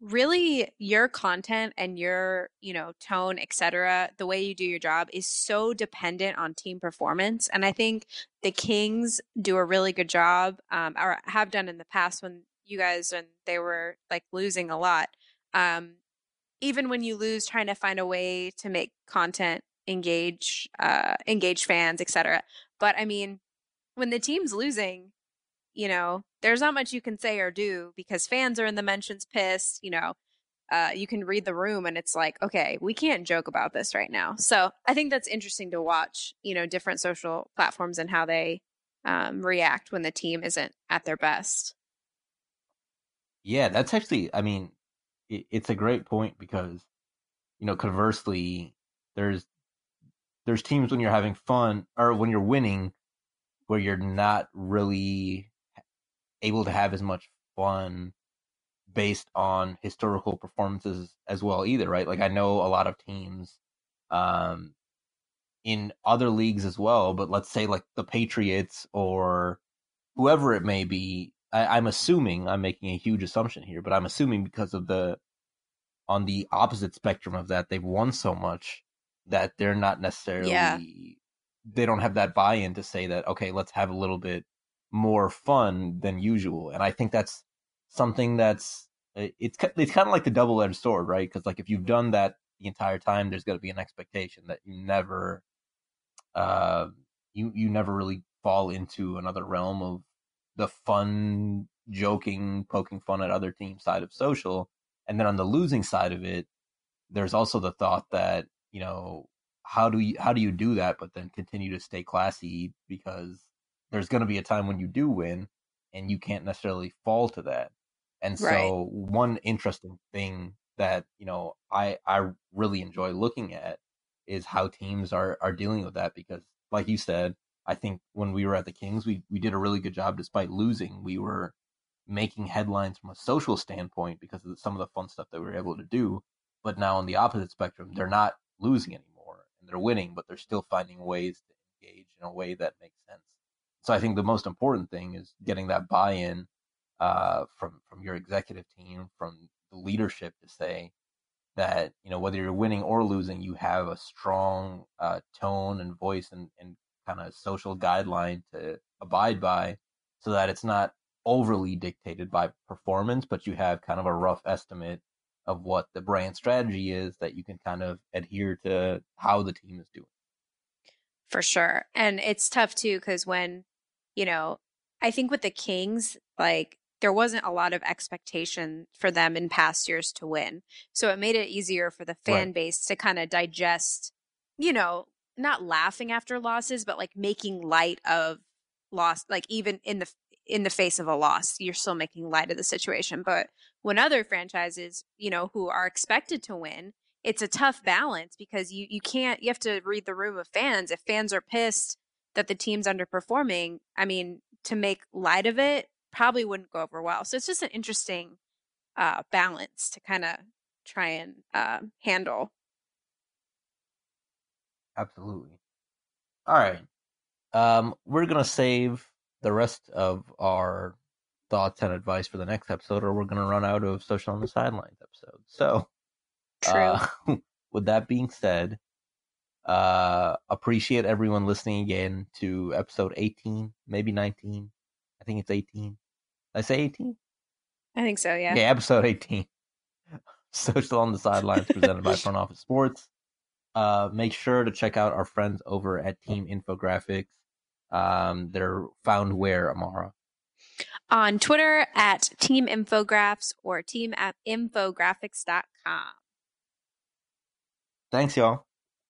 Speaker 3: really your content and your you know tone etc the way you do your job is so dependent on team performance and i think the kings do a really good job um, or have done in the past when you guys and they were like losing a lot um, even when you lose trying to find a way to make content engage uh, engage fans etc but i mean when the team's losing you know, there's not much you can say or do because fans are in the mentions pissed, you know. Uh, you can read the room and it's like, okay, we can't joke about this right now. So I think that's interesting to watch, you know, different social platforms and how they um, react when the team isn't at their best.
Speaker 2: Yeah, that's actually, I mean, it, it's a great point because, you know, conversely, there's there's teams when you're having fun or when you're winning where you're not really able to have as much fun based on historical performances as well either right? Like i know a lot of teams um in other leagues as well but let's say like the patriots or whoever it may be I, i'm assuming i'm making a huge assumption here but i'm assuming because of the on the opposite spectrum of that they've won so much that they're not necessarily yeah. they don't have that buy-in to say that okay let's have a little bit more fun than usual. And I think that's something that's it's it's kind of like the double edged sword, right? Because like if you've done that the entire time, there's going to be an expectation that you never, uh, you you never really fall into another realm of the fun, joking, poking fun at other teams side of social. And then on the losing side of it, there's also the thought that you know how do you how do you do that, but then continue to stay classy because there's going to be a time when you do win and you can't necessarily fall to that. And so right. one interesting thing that, you know, I I really enjoy looking at is how teams are are dealing with that because like you said, I think when we were at the Kings, we we did a really good job despite losing. We were making headlines from a social standpoint because of some of the fun stuff that we were able to do. But now on the opposite spectrum, they're not losing anymore and they're winning, but they're still finding ways to engage in a way that makes sense. So I think the most important thing is getting that buy-in uh, from from your executive team, from the leadership to say that you know whether you're winning or losing, you have a strong uh, tone and voice and, and kind of social guideline to abide by, so that it's not overly dictated by performance, but you have kind of a rough estimate of what the brand strategy is that you can kind of adhere to how the team is doing.
Speaker 3: For sure. And it's tough too, because when you know, I think with the Kings, like there wasn't a lot of expectation for them in past years to win. So it made it easier for the fan right. base to kind of digest, you know, not laughing after losses, but like making light of loss, like even in the in the face of a loss you're still making light of the situation but when other franchises you know who are expected to win it's a tough balance because you you can't you have to read the room of fans if fans are pissed that the team's underperforming i mean to make light of it probably wouldn't go over well so it's just an interesting uh balance to kind of try and uh, handle
Speaker 2: Absolutely. All right. Um, we're gonna save the rest of our thoughts and advice for the next episode, or we're gonna run out of social on the sidelines episode. So,
Speaker 3: true
Speaker 2: uh, with that being said, uh, appreciate everyone listening again to episode 18, maybe 19. I think it's 18. Did I say 18?
Speaker 3: i think so yeah
Speaker 2: Okay, episode 18. Social on the Sidelines presented by Front Office Sports. Uh, make sure to check out our friends over at Team Infographics. Um, they're found where, Amara?
Speaker 3: On twitter at team infographs or team at infographics.com
Speaker 2: Thanks, y'all.